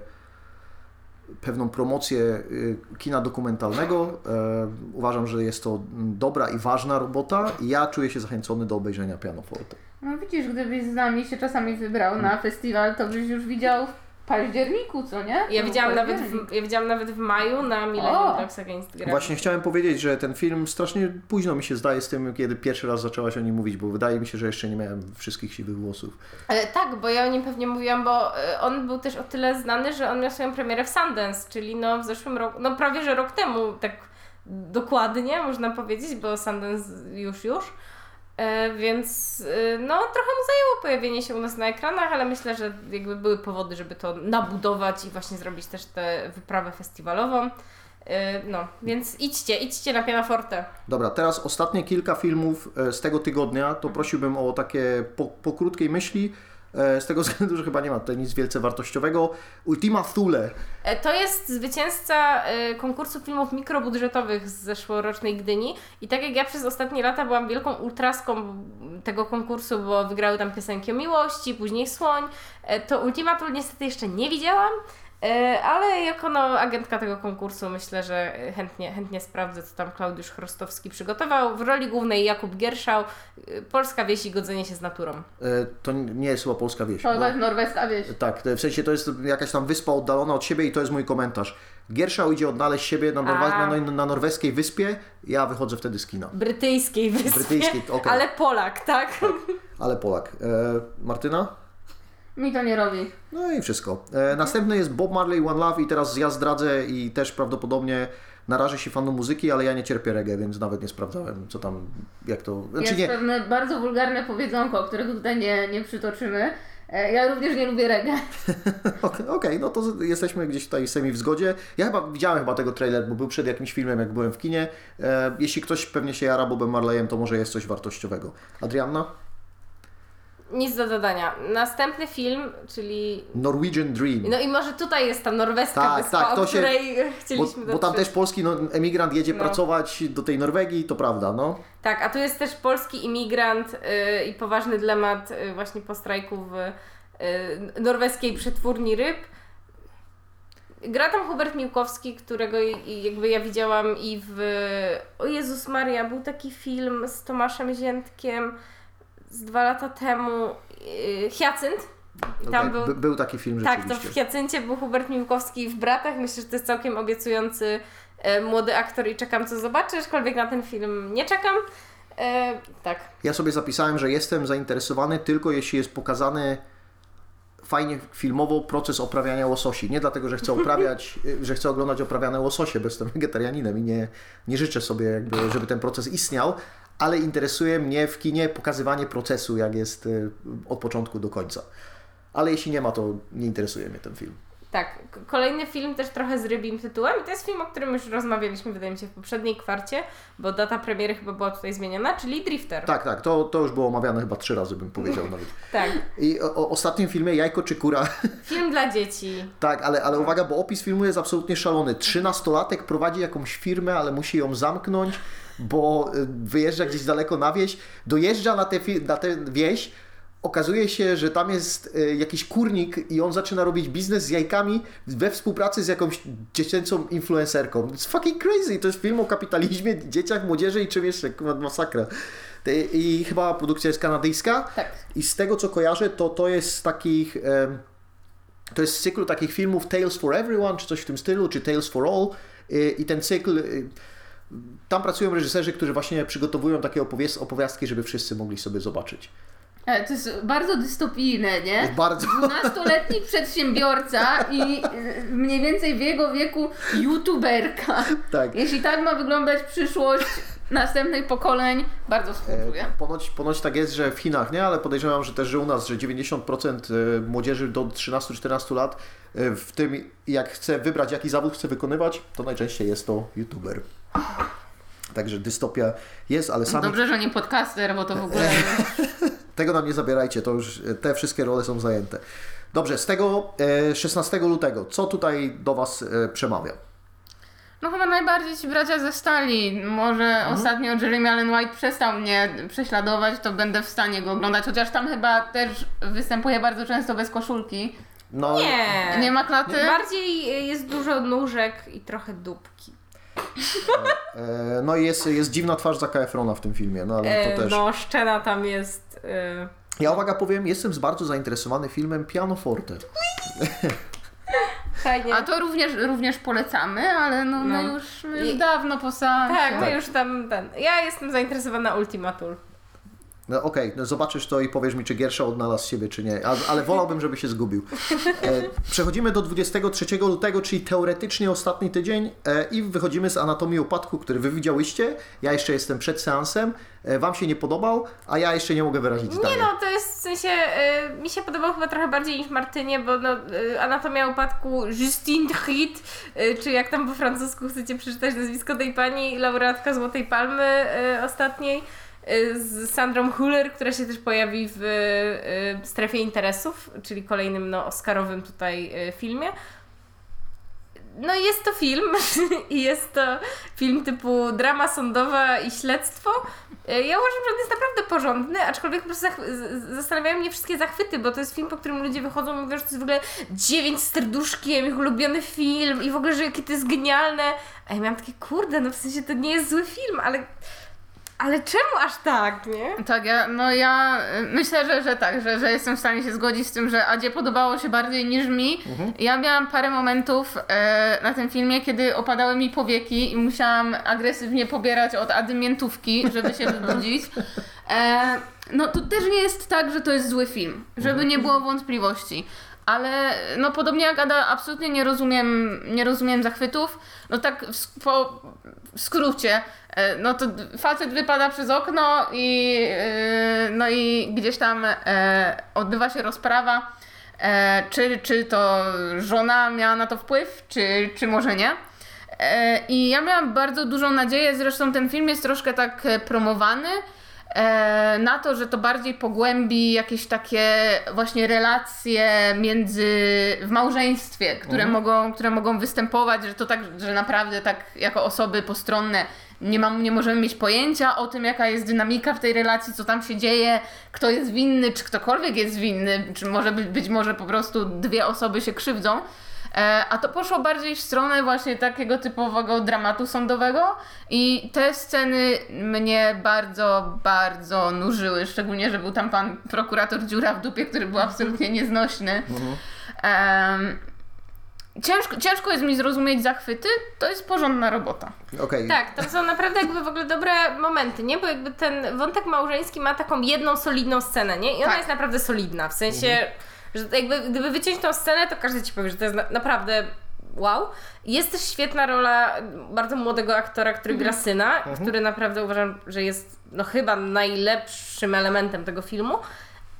pewną promocję y, kina dokumentalnego. E, Uważam, że jest to dobra i ważna robota i ja czuję się zachęcony do obejrzenia Pianoforte. No widzisz, gdybyś z nami się czasami wybrał na festiwal, to byś już widział w październiku, co nie? Ja To widziałam, nawet w, ja widziałam nawet w maju na Millennium! Dogs Against Gravity. Właśnie chciałem powiedzieć, że ten film strasznie późno mi się zdaje z tym, kiedy pierwszy raz zaczęłaś o nim mówić, bo wydaje mi się, że jeszcze nie miałem wszystkich siwych włosów. E, tak, bo ja o nim pewnie mówiłam, bo e, on był też o tyle znany, że on miał swoją premierę w Sundance, czyli no w zeszłym roku, no prawie że rok temu, tak dokładnie można powiedzieć, bo Sundance już już. E, więc e, no trochę mu zajęło pojawienie się u nas na ekranach, ale myślę, że jakby były powody, żeby to nabudować i właśnie zrobić też tę wyprawę festiwalową. E, no, więc idźcie, idźcie na Pianoforte. Dobra, teraz ostatnie kilka filmów z tego tygodnia, to prosiłbym o takie po, po krótkiej myśli, z tego względu, że chyba nie ma tutaj nic wielce wartościowego. Ultima Thule. E, To jest zwycięzca e, konkursu filmów mikrobudżetowych z zeszłorocznej Gdyni i tak jak ja przez ostatnie lata byłam wielką ultraską tego konkursu, bo wygrały tam piosenki o miłości, później Słoń, e, to Ultima Thule niestety jeszcze nie widziałam, e, ale jako no, agentka tego konkursu myślę, że chętnie, chętnie sprawdzę, co tam Klaudiusz Chrostowski przygotował. W roli głównej Jakub Gierszał, e, Polska wieś i godzenie się z naturą. E, To nie jest chyba polska wieś. To bo- jest norweska wieś. Tak, w sensie to jest jakaś tam wyspa oddalona od siebie i to jest mój komentarz. Gierszał idzie odnaleźć siebie na, norwa- A. na, na norweskiej wyspie, ja wychodzę wtedy z kina. Brytyjskiej wyspie, Brytyjskiej, okej. ale Polak, tak? Ale Polak. E, Martyna? Mi to nie robi. No i wszystko. E, następny jest Bob Marley One Love i teraz ja zdradzę i też prawdopodobnie narażę się fanom muzyki, ale ja nie cierpię reggae, więc nawet nie sprawdzałem, co tam, jak to... Znaczy Jest nie, pewne bardzo wulgarne powiedzonko, którego tutaj nie, nie przytoczymy. E, Ja również nie lubię reggae. Okej, okej, no to jesteśmy gdzieś tutaj semi w zgodzie. Ja chyba widziałem chyba tego trailer, bo był przed jakimś filmem, jak byłem w kinie. E, jeśli ktoś pewnie się jara Bobem Marleyem, to może jest coś wartościowego. Adrianna? Nic do dodania. Następny film, czyli. Norwegian Dream. No i może tutaj jest ta norweska Tak, wyspa, tak, to o się- której Bo, chcieliśmy bo tam dotrzeć. też polski no, emigrant jedzie No. pracować do tej Norwegii, to prawda, no. Tak, a tu jest też polski imigrant y, i poważny dylemat y, właśnie po strajku w y, norweskiej przetwórni ryb. Gra tam Hubert Miłkowski, którego jakby ja widziałam i w... O Jezus Maria, był taki film z Tomaszem Ziętkiem z dwa lata temu. y, Hyacynt. I tam Okej, był by, był taki film Tak, to w Hiacyncie był Hubert Miłkowski w Bratach. Myślę, że to jest całkiem obiecujący e, młody aktor i czekam co zobaczy, aczkolwiek na ten film nie czekam. E, tak. Ja sobie zapisałem, że jestem zainteresowany tylko jeśli jest pokazany fajnie filmowo proces oprawiania łososi. Nie dlatego, że chcę oprawiać, że chcę oglądać oprawiane łososie, bo jestem wegetarianinem i nie, nie życzę sobie, jakby, żeby ten proces istniał, ale interesuje mnie w kinie pokazywanie procesu, jak jest y, od początku do końca. Ale jeśli nie ma, to nie interesuje mnie ten film. Tak, kolejny film też trochę z rybim tytułem i to jest film, o którym już rozmawialiśmy, wydaje mi się, w poprzedniej kwarcie, bo data premiery chyba była tutaj zmieniona, czyli Drifter. Tak, tak, to, to już było omawiane chyba trzy razy, bym powiedział nawet. Tak, I o, o ostatnim filmie Jajko czy Kura film dla dzieci. Tak, ale, ale uwaga, bo opis filmu jest absolutnie szalony. Trzynastolatek prowadzi jakąś firmę, ale musi ją zamknąć, bo y, wyjeżdża gdzieś daleko na wieś, dojeżdża na tę fi- na tę wieś, okazuje się, że tam jest y, jakiś kurnik i on zaczyna robić biznes z jajkami we współpracy z jakąś dziecięcą influencerką. It's fucking crazy. To jest film o kapitalizmie, dzieciach, młodzieży i czym jeszcze, masakra. I chyba produkcja jest kanadyjska. Tak. I z tego co kojarzę, to to jest z takich. to jest z cyklu takich filmów Tales for Everyone, czy coś w tym stylu, czy Tales for All. Y, I ten cykl. y, Tam pracują reżyserzy, którzy właśnie przygotowują takie opowias- opowiastki, żeby wszyscy mogli sobie zobaczyć. E, To jest bardzo dystopijne, nie? Bardzo. 12-letni przedsiębiorca i e, mniej więcej w jego wieku youtuberka. Tak. Jeśli tak ma wyglądać przyszłość następnych pokoleń, bardzo współczuję. E, Ponoć, ponoć tak jest, że w Chinach nie, ale podejrzewam, że też że u nas, że 90% e, młodzieży do 13-14 lat, w tym jak chce wybrać, jaki zawód chce wykonywać, to najczęściej jest to youtuber. Także dystopia jest, ale sami Dobrze, że nie podcaster, bo to w ogóle... Tego nam nie zabierajcie, to już e, te wszystkie role są zajęte. Dobrze, z tego e, 16 lutego, co tutaj do Was e, przemawia? No chyba najbardziej ci bracia ze stali. Może Mhm. ostatnio Jeremy Allen White przestał mnie prześladować, to będę w stanie go oglądać, chociaż tam chyba też występuje bardzo często bez koszulki. No, Nie. Nie ma klaty? Bardziej jest dużo nóżek i trochę dupki. e, no i jest, jest dziwna twarz Zaka Efrona w tym filmie, no ale E, to też. No, szczena tam jest... y, Ja uwaga powiem, jestem bardzo zainteresowany filmem Pianoforte. Fajnie. A to również, również polecamy, ale no, no. No. już, my już I- dawno po seansie. Tak, my Tak. już tam ten. Ja jestem zainteresowana Ultimatul. No okej, no zobaczysz to i powiesz mi, czy Giersza odnalazł siebie, czy nie, ale, ale wolałbym, żeby się zgubił. E, przechodzimy do 23 lutego, czyli teoretycznie ostatni tydzień e, i wychodzimy z Anatomii Upadku, który Wy widziałyście. Ja jeszcze jestem przed seansem. E, wam się nie podobał, a ja jeszcze nie mogę wyrazić zdania. Nie no, to jest w sensie, mi się podobał chyba trochę bardziej niż Martynie, bo no, Anatomia Upadku Justine Triet, y, czy jak tam po francusku chcecie przeczytać nazwisko tej pani, laureatka Złotej Palmy ostatniej, z Sandrą Huller, która się też pojawi w y, Strefie Interesów, czyli kolejnym no, oscarowym tutaj y, filmie. No jest to film i jest to film typu drama sądowa i śledztwo. Ja uważam, że on jest naprawdę porządny, aczkolwiek po prostu zastanawiają mnie wszystkie zachwyty, bo to jest film, po którym ludzie wychodzą i mówią, że to jest w ogóle dziewięć z serduszkiem, ich ulubiony film i w ogóle, że jakie to jest genialne. A ja miałam takie, kurde, no w sensie to nie jest zły film, ale, ale czemu aż tak, nie? Tak, ja, no ja y, myślę, że, że tak, że, że jestem w stanie się zgodzić z tym, że Adzie podobało się bardziej niż mi. Ja miałam parę momentów e, na tym filmie, kiedy opadały mi powieki i musiałam agresywnie pobierać od Ady miętówki, żeby się wybudzić. E, no to też nie jest tak, że to jest zły film, żeby nie było wątpliwości. Ale no podobnie jak Ada, absolutnie nie rozumiem, nie rozumiem zachwytów. No tak w, po, w skrócie, e, no to facet wypada przez okno i, e, no i gdzieś tam e, odbywa się rozprawa, czy, czy to żona miała na to wpływ, czy, czy może nie. I ja miałam bardzo dużą nadzieję, zresztą ten film jest troszkę tak promowany, na to, że to bardziej pogłębi jakieś takie właśnie relacje między w małżeństwie, które, mogą, które mogą występować, że to tak, że naprawdę tak jako osoby postronne nie, mam, nie możemy mieć pojęcia o tym, jaka jest dynamika w tej relacji, co tam się dzieje, kto jest winny, czy ktokolwiek jest winny, czy może być, być może po prostu dwie osoby się krzywdzą. E, A to poszło bardziej w stronę właśnie takiego typowego dramatu sądowego i te sceny mnie bardzo, bardzo nużyły, szczególnie, że był tam pan prokurator dziura w dupie, który był absolutnie nieznośny. Em, ciężko, ciężko jest mi zrozumieć zachwyty, to jest porządna robota. Okej, Tak, tam są naprawdę jakby w ogóle dobre momenty, nie? Bo jakby ten wątek małżeński ma taką jedną solidną scenę, nie? I ona Tak. jest naprawdę solidna, w sensie Że jakby, gdyby wyciąć tą scenę, to każdy ci powie, że to jest na, naprawdę wow. Jest też świetna rola bardzo młodego aktora, który gra syna, który naprawdę uważam, że jest no chyba najlepszym elementem tego filmu.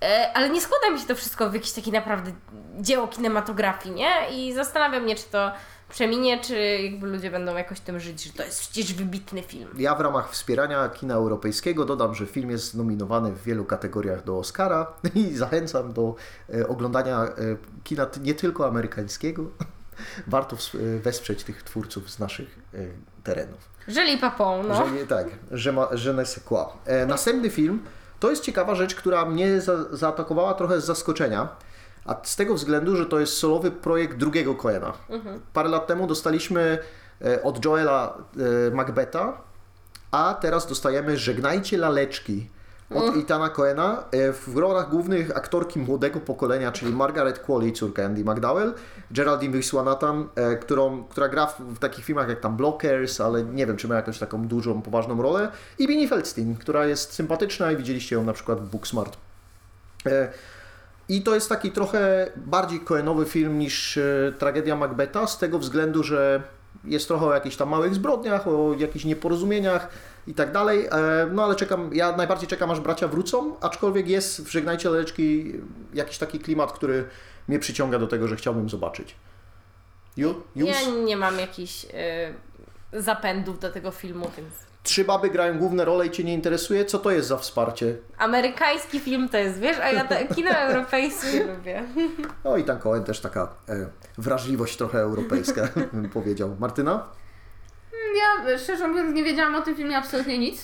E, Ale nie składa mi się to wszystko w jakieś takie naprawdę dzieło kinematografii, nie? I zastanawiam mnie, czy to przeminie, czy jakby ludzie będą jakoś tym żyć, że to jest przecież wybitny film. Ja w ramach wspierania kina europejskiego dodam, że film jest nominowany w wielu kategoriach do Oscara i zachęcam do e, oglądania e, kina nie tylko amerykańskiego. Warto e, wesprzeć tych twórców z naszych terenów. Żeli papą, no. Że nie, tak, że ne se quoi. Następny film to jest ciekawa rzecz, która mnie za, zaatakowała trochę z zaskoczenia. A z tego względu, że to jest solowy projekt drugiego Coena. Parę lat temu dostaliśmy e, od Joela e, Macbeta, a teraz dostajemy Żegnajcie laleczki od Itana Coena e, w rolach głównych aktorki młodego pokolenia, czyli Margaret Qualley, córka Andy McDowell, Geraldine Wisłanathan, e, którą, która gra w, w takich filmach jak tam Blockers, ale nie wiem, czy ma jakąś taką dużą, poważną rolę, i Winnie Feldstein, która jest sympatyczna i widzieliście ją na przykład w Booksmart. I to jest taki trochę bardziej koenowy film niż e, tragedia Macbeta, z tego względu, że jest trochę o jakichś tam małych zbrodniach, o jakichś nieporozumieniach i tak dalej. E, No ale czekam, ja najbardziej czekam aż bracia wrócą, aczkolwiek jest w Żegnajcie Leleczki jakiś taki klimat, który mnie przyciąga do tego, że chciałbym zobaczyć. Ju? Już? Ja nie mam jakichś y, zapędów do tego filmu, więc... Trzy baby grają główne role i Cię nie interesuje? Co to jest za wsparcie? Amerykański film to jest, wiesz, a ja te, kino europejskie lubię. No i tam Cohen też taka e, wrażliwość trochę europejska, bym powiedział. Martyna? Ja szczerze mówiąc nie wiedziałam o tym filmie absolutnie nic.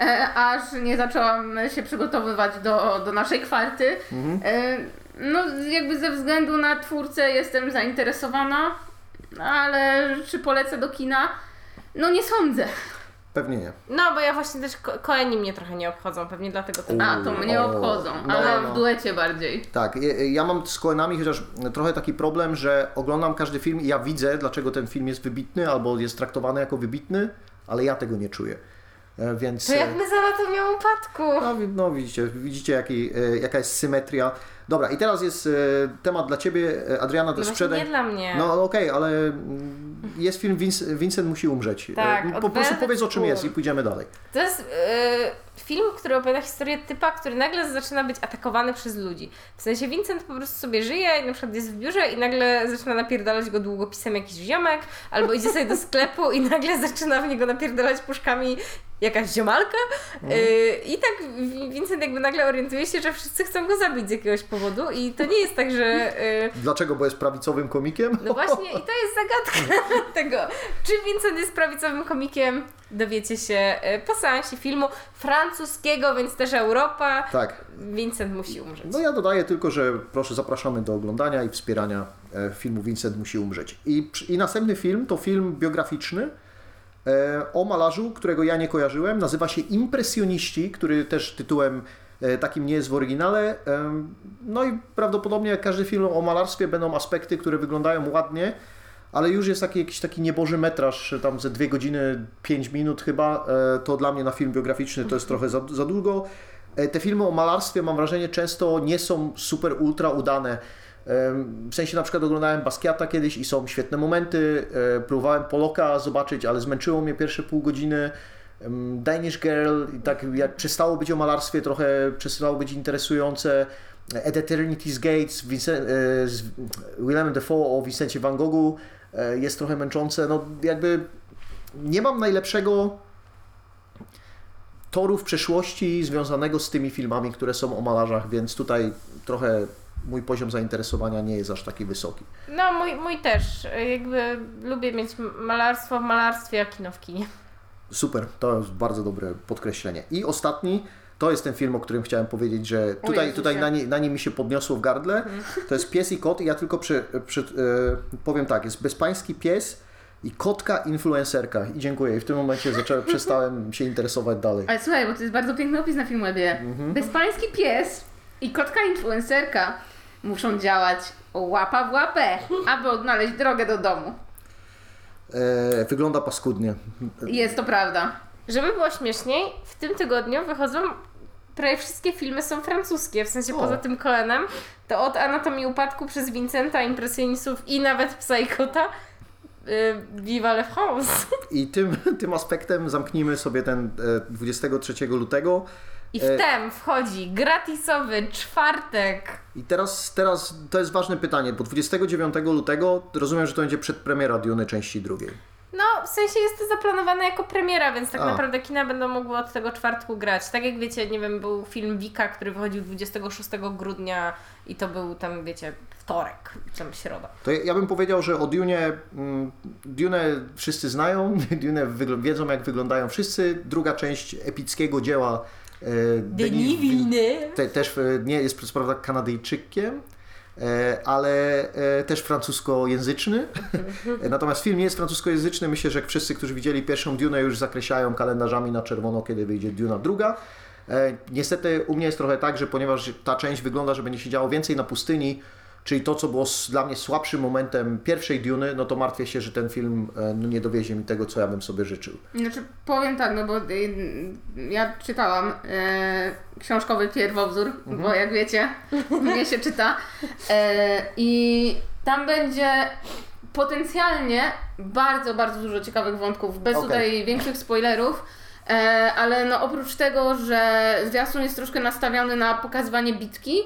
E, aż nie zaczęłam się przygotowywać do, do naszej kwarty. E, no, jakby ze względu na twórcę jestem zainteresowana, ale czy polecę do kina? No nie sądzę. Pewnie nie. No, bo ja właśnie też, ko- koeni mnie trochę nie obchodzą, pewnie dlatego to... A, to mnie O, obchodzą, no, ale no. w duecie bardziej. Tak, ja, ja mam z Coenami chociaż trochę taki problem, że oglądam każdy film i ja widzę, dlaczego ten film jest wybitny albo jest traktowany jako wybitny, ale ja tego nie czuję. E, Więc... To jak my za anatomią upadku. No, no widzicie, widzicie jaki, e, jaka jest symetria. Dobra, i teraz jest e, temat dla Ciebie, e, Adriana, to No sprzedaj... nie dla mnie. No okej, ale mm, jest film Vince, Vincent musi umrzeć. E, Tak, po od prostu powiedz o czym jest i pójdziemy dalej. To jest e, film, który opowiada historię typa, który nagle zaczyna być atakowany przez ludzi. W sensie Vincent po prostu sobie żyje i na przykład jest w biurze i nagle zaczyna napierdalać go długopisem jakiś ziomek, albo idzie sobie do sklepu i nagle zaczyna w niego napierdalać puszkami jakaś ziomalka. E, I tak Vincent jakby nagle orientuje się, że wszyscy chcą go zabić z jakiegoś powodu i to nie jest tak, że... E, Dlaczego? Bo jest prawicowym komikiem? no właśnie, i to jest zagadka tego. Czy Vincent jest prawicowym komikiem? Dowiecie się e, po seansie filmu francuskiego, więc też Europa. Tak. Vincent musi umrzeć. No ja dodaję tylko, że proszę zapraszamy do oglądania i wspierania e, filmu Vincent musi umrzeć. I, I następny film to film biograficzny e, o malarzu, którego ja nie kojarzyłem. Nazywa się Impresjoniści, który też tytułem takim nie jest w oryginale. Em, No i prawdopodobnie jak każdy film o malarstwie będą aspekty, które wyglądają ładnie, ale już jest taki jakiś taki nieboży metraż, tam ze 2 godziny 5 minut chyba, e, to dla mnie na film biograficzny to jest trochę za, za długo. E, Te filmy o malarstwie mam wrażenie często nie są super ultra udane. W sensie na przykład oglądałem Basquiata kiedyś i są świetne momenty, e, próbowałem Poloka zobaczyć, ale zmęczyło mnie pierwsze pół godziny. Danish Girl, tak jak przestało być o malarstwie, trochę przestało być interesujące. At Eternity's Gates Vincent, e, z Willemem Defoe o Vincencie Van Goghu e, jest trochę męczące. No jakby nie mam najlepszego toru w przeszłości związanego z tymi filmami, które są o malarzach, więc tutaj trochę mój poziom zainteresowania nie jest aż taki wysoki. No, mój, mój też. Jakby lubię mieć malarstwo w malarstwie, a kino w kinie. Super, to jest bardzo dobre podkreślenie. I ostatni, to jest ten film, o którym chciałem powiedzieć, że tutaj, tutaj na, nie, na nim mi się podniosło w gardle. To jest pies i kot i ja tylko przy, przy, e, powiem tak, jest bezpański pies i kotka influencerka i dziękuję. I w tym momencie zacząłem, przestałem się interesować dalej. Ale słuchaj, bo to jest bardzo piękny opis na Filmwebie. Bezpański pies i kotka influencerka muszą działać łapa w łapę, aby odnaleźć drogę do domu. E, wygląda paskudnie. Jest to prawda. Żeby było śmieszniej, w tym tygodniu wychodzą prawie wszystkie filmy są francuskie, w sensie O. poza tym Coenem, to od Anatomii Upadku przez Vincenta, Impresjonistów i nawet Psychota y, Viva la France. I tym, tym aspektem zamknijmy sobie ten e, 23 lutego. I E. wtem wchodzi gratisowy czwartek. I teraz, teraz to jest ważne pytanie, bo 29 lutego rozumiem, że to będzie przedpremiera Dune części drugiej. No, w sensie jest to zaplanowane jako premiera, więc tak A. naprawdę kina będą mogły od tego czwartku grać. Tak jak wiecie, nie wiem, był film Wika, który wychodził 26 grudnia i to był tam, wiecie, wtorek, tam środa. To ja ja bym powiedział, że o Dune, mm, Dune wszyscy znają, Dune wiedzą jak wyglądają wszyscy. Druga część epickiego dzieła e, Denis Villeneuve. te, też e, nie jest co prawda Kanadyjczykiem, e, ale e, też francuskojęzyczny. E, Natomiast film nie jest francuskojęzyczny. Myślę, że wszyscy, którzy widzieli pierwszą Dune już zakreślają kalendarzami na czerwono, kiedy wyjdzie Duna druga. E, Niestety u mnie jest trochę tak, że ponieważ ta część wygląda, że będzie się działo więcej na pustyni, czyli to, co było dla mnie słabszym momentem pierwszej Duny, no to martwię się, że ten film e, no, nie dowiezie mi tego, co ja bym sobie życzył. Znaczy, powiem tak, no bo y, ja czytałam e, książkowy pierwowzór, bo jak wiecie, mnie się czyta. E, I tam będzie potencjalnie bardzo, bardzo dużo ciekawych wątków, bez Okej. tutaj większych spoilerów. E, ale no oprócz tego, że zwiastun jest troszkę nastawiony na pokazywanie bitki,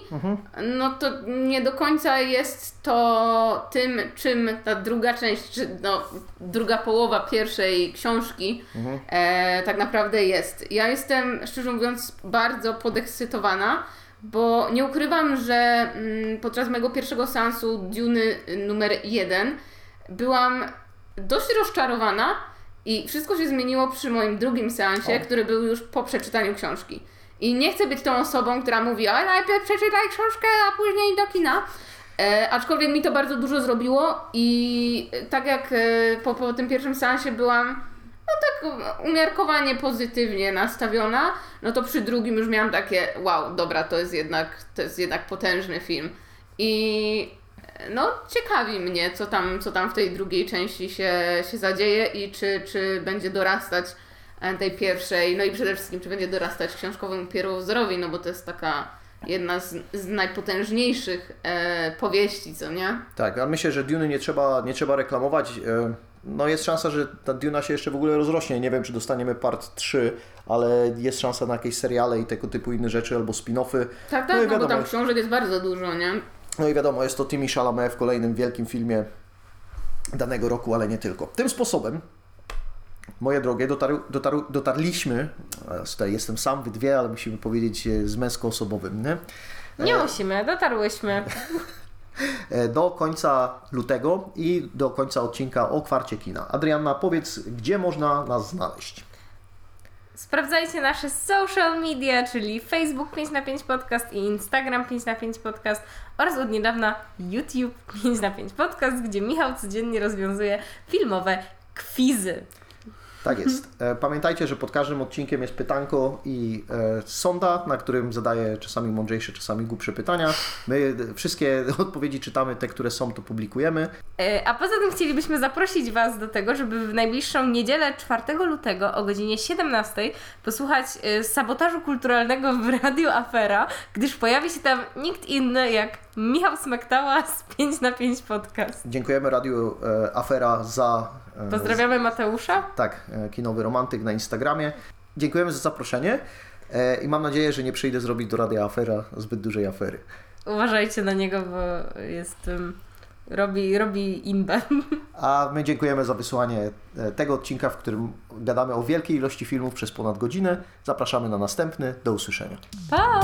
no to nie do końca jest to tym, czym ta druga część, czy no, druga połowa pierwszej książki e, tak naprawdę jest. Ja jestem, szczerze mówiąc, bardzo podekscytowana, bo nie ukrywam, że mm, podczas mojego pierwszego seansu Duny numer jeden byłam dość rozczarowana i wszystko się zmieniło przy moim drugim seansie, O. który był już po przeczytaniu książki. I nie chcę być tą osobą, która mówi, a najpierw przeczytaj książkę, a później do kina. E, aczkolwiek mi to bardzo dużo zrobiło i tak jak e, po, po tym pierwszym seansie byłam no tak umiarkowanie pozytywnie nastawiona, no to przy drugim już miałam takie wow, dobra, to jest jednak, to jest jednak potężny film. I no ciekawi mnie, co tam, co tam w tej drugiej części się, się zadzieje i czy, czy będzie dorastać e, tej pierwszej, no i przede wszystkim, czy będzie dorastać książkowemu pierwowzorowi, no bo to jest taka jedna z, z najpotężniejszych e, powieści, co nie? Tak, ale myślę, że Duny nie trzeba, nie trzeba reklamować. E, No jest szansa, że ta Duna się jeszcze w ogóle rozrośnie. Nie wiem, czy dostaniemy part 3, ale jest szansa na jakieś seriale i tego typu inne rzeczy albo spin-offy. Tak, No tak, no, bo wiadomo, tam książek jest bardzo dużo, nie? No i wiadomo, jest to Timmy Chalamet w kolejnym wielkim filmie danego roku, ale nie tylko. Tym sposobem, moje drogie, dotarł, dotarł, dotarliśmy, tutaj jestem sam, wy dwie, ale musimy powiedzieć e, z męskoosobowym, nie? Nie musimy, dotarłyśmy. E, do końca lutego i do końca odcinka o kwarcie kina. Adrianna, powiedz, gdzie można nas znaleźć? Sprawdzajcie nasze social media, czyli Facebook 5 na 5 podcast i Instagram 5 na 5 podcast oraz od niedawna YouTube 5 na 5 podcast, gdzie Michał codziennie rozwiązuje filmowe kwizy. Tak jest. E, Pamiętajcie, że pod każdym odcinkiem jest pytanko i e, sonda, na którym zadaję czasami mądrzejsze, czasami głupsze pytania. My wszystkie odpowiedzi czytamy, te, które są, to publikujemy. E, A poza tym chcielibyśmy zaprosić Was do tego, żeby w najbliższą niedzielę 4 lutego o godzinie 17 posłuchać sabotażu kulturalnego w Radio Afera, gdyż pojawi się tam nikt inny jak Michał Smektała z 5 na 5 podcast. Dziękujemy Radiu Afera za... e, Pozdrawiamy Mateusza. Tak, e, kinowy romantyk na Instagramie. Dziękujemy za zaproszenie e, i mam nadzieję, że nie przyjdę zrobić do Radia Afera zbyt dużej afery. Uważajcie na niego, bo jest... Robi, robi imbę. A my dziękujemy za wysłanie tego odcinka, w którym gadamy o wielkiej ilości filmów przez ponad godzinę. Zapraszamy na następny. Do usłyszenia. Pa!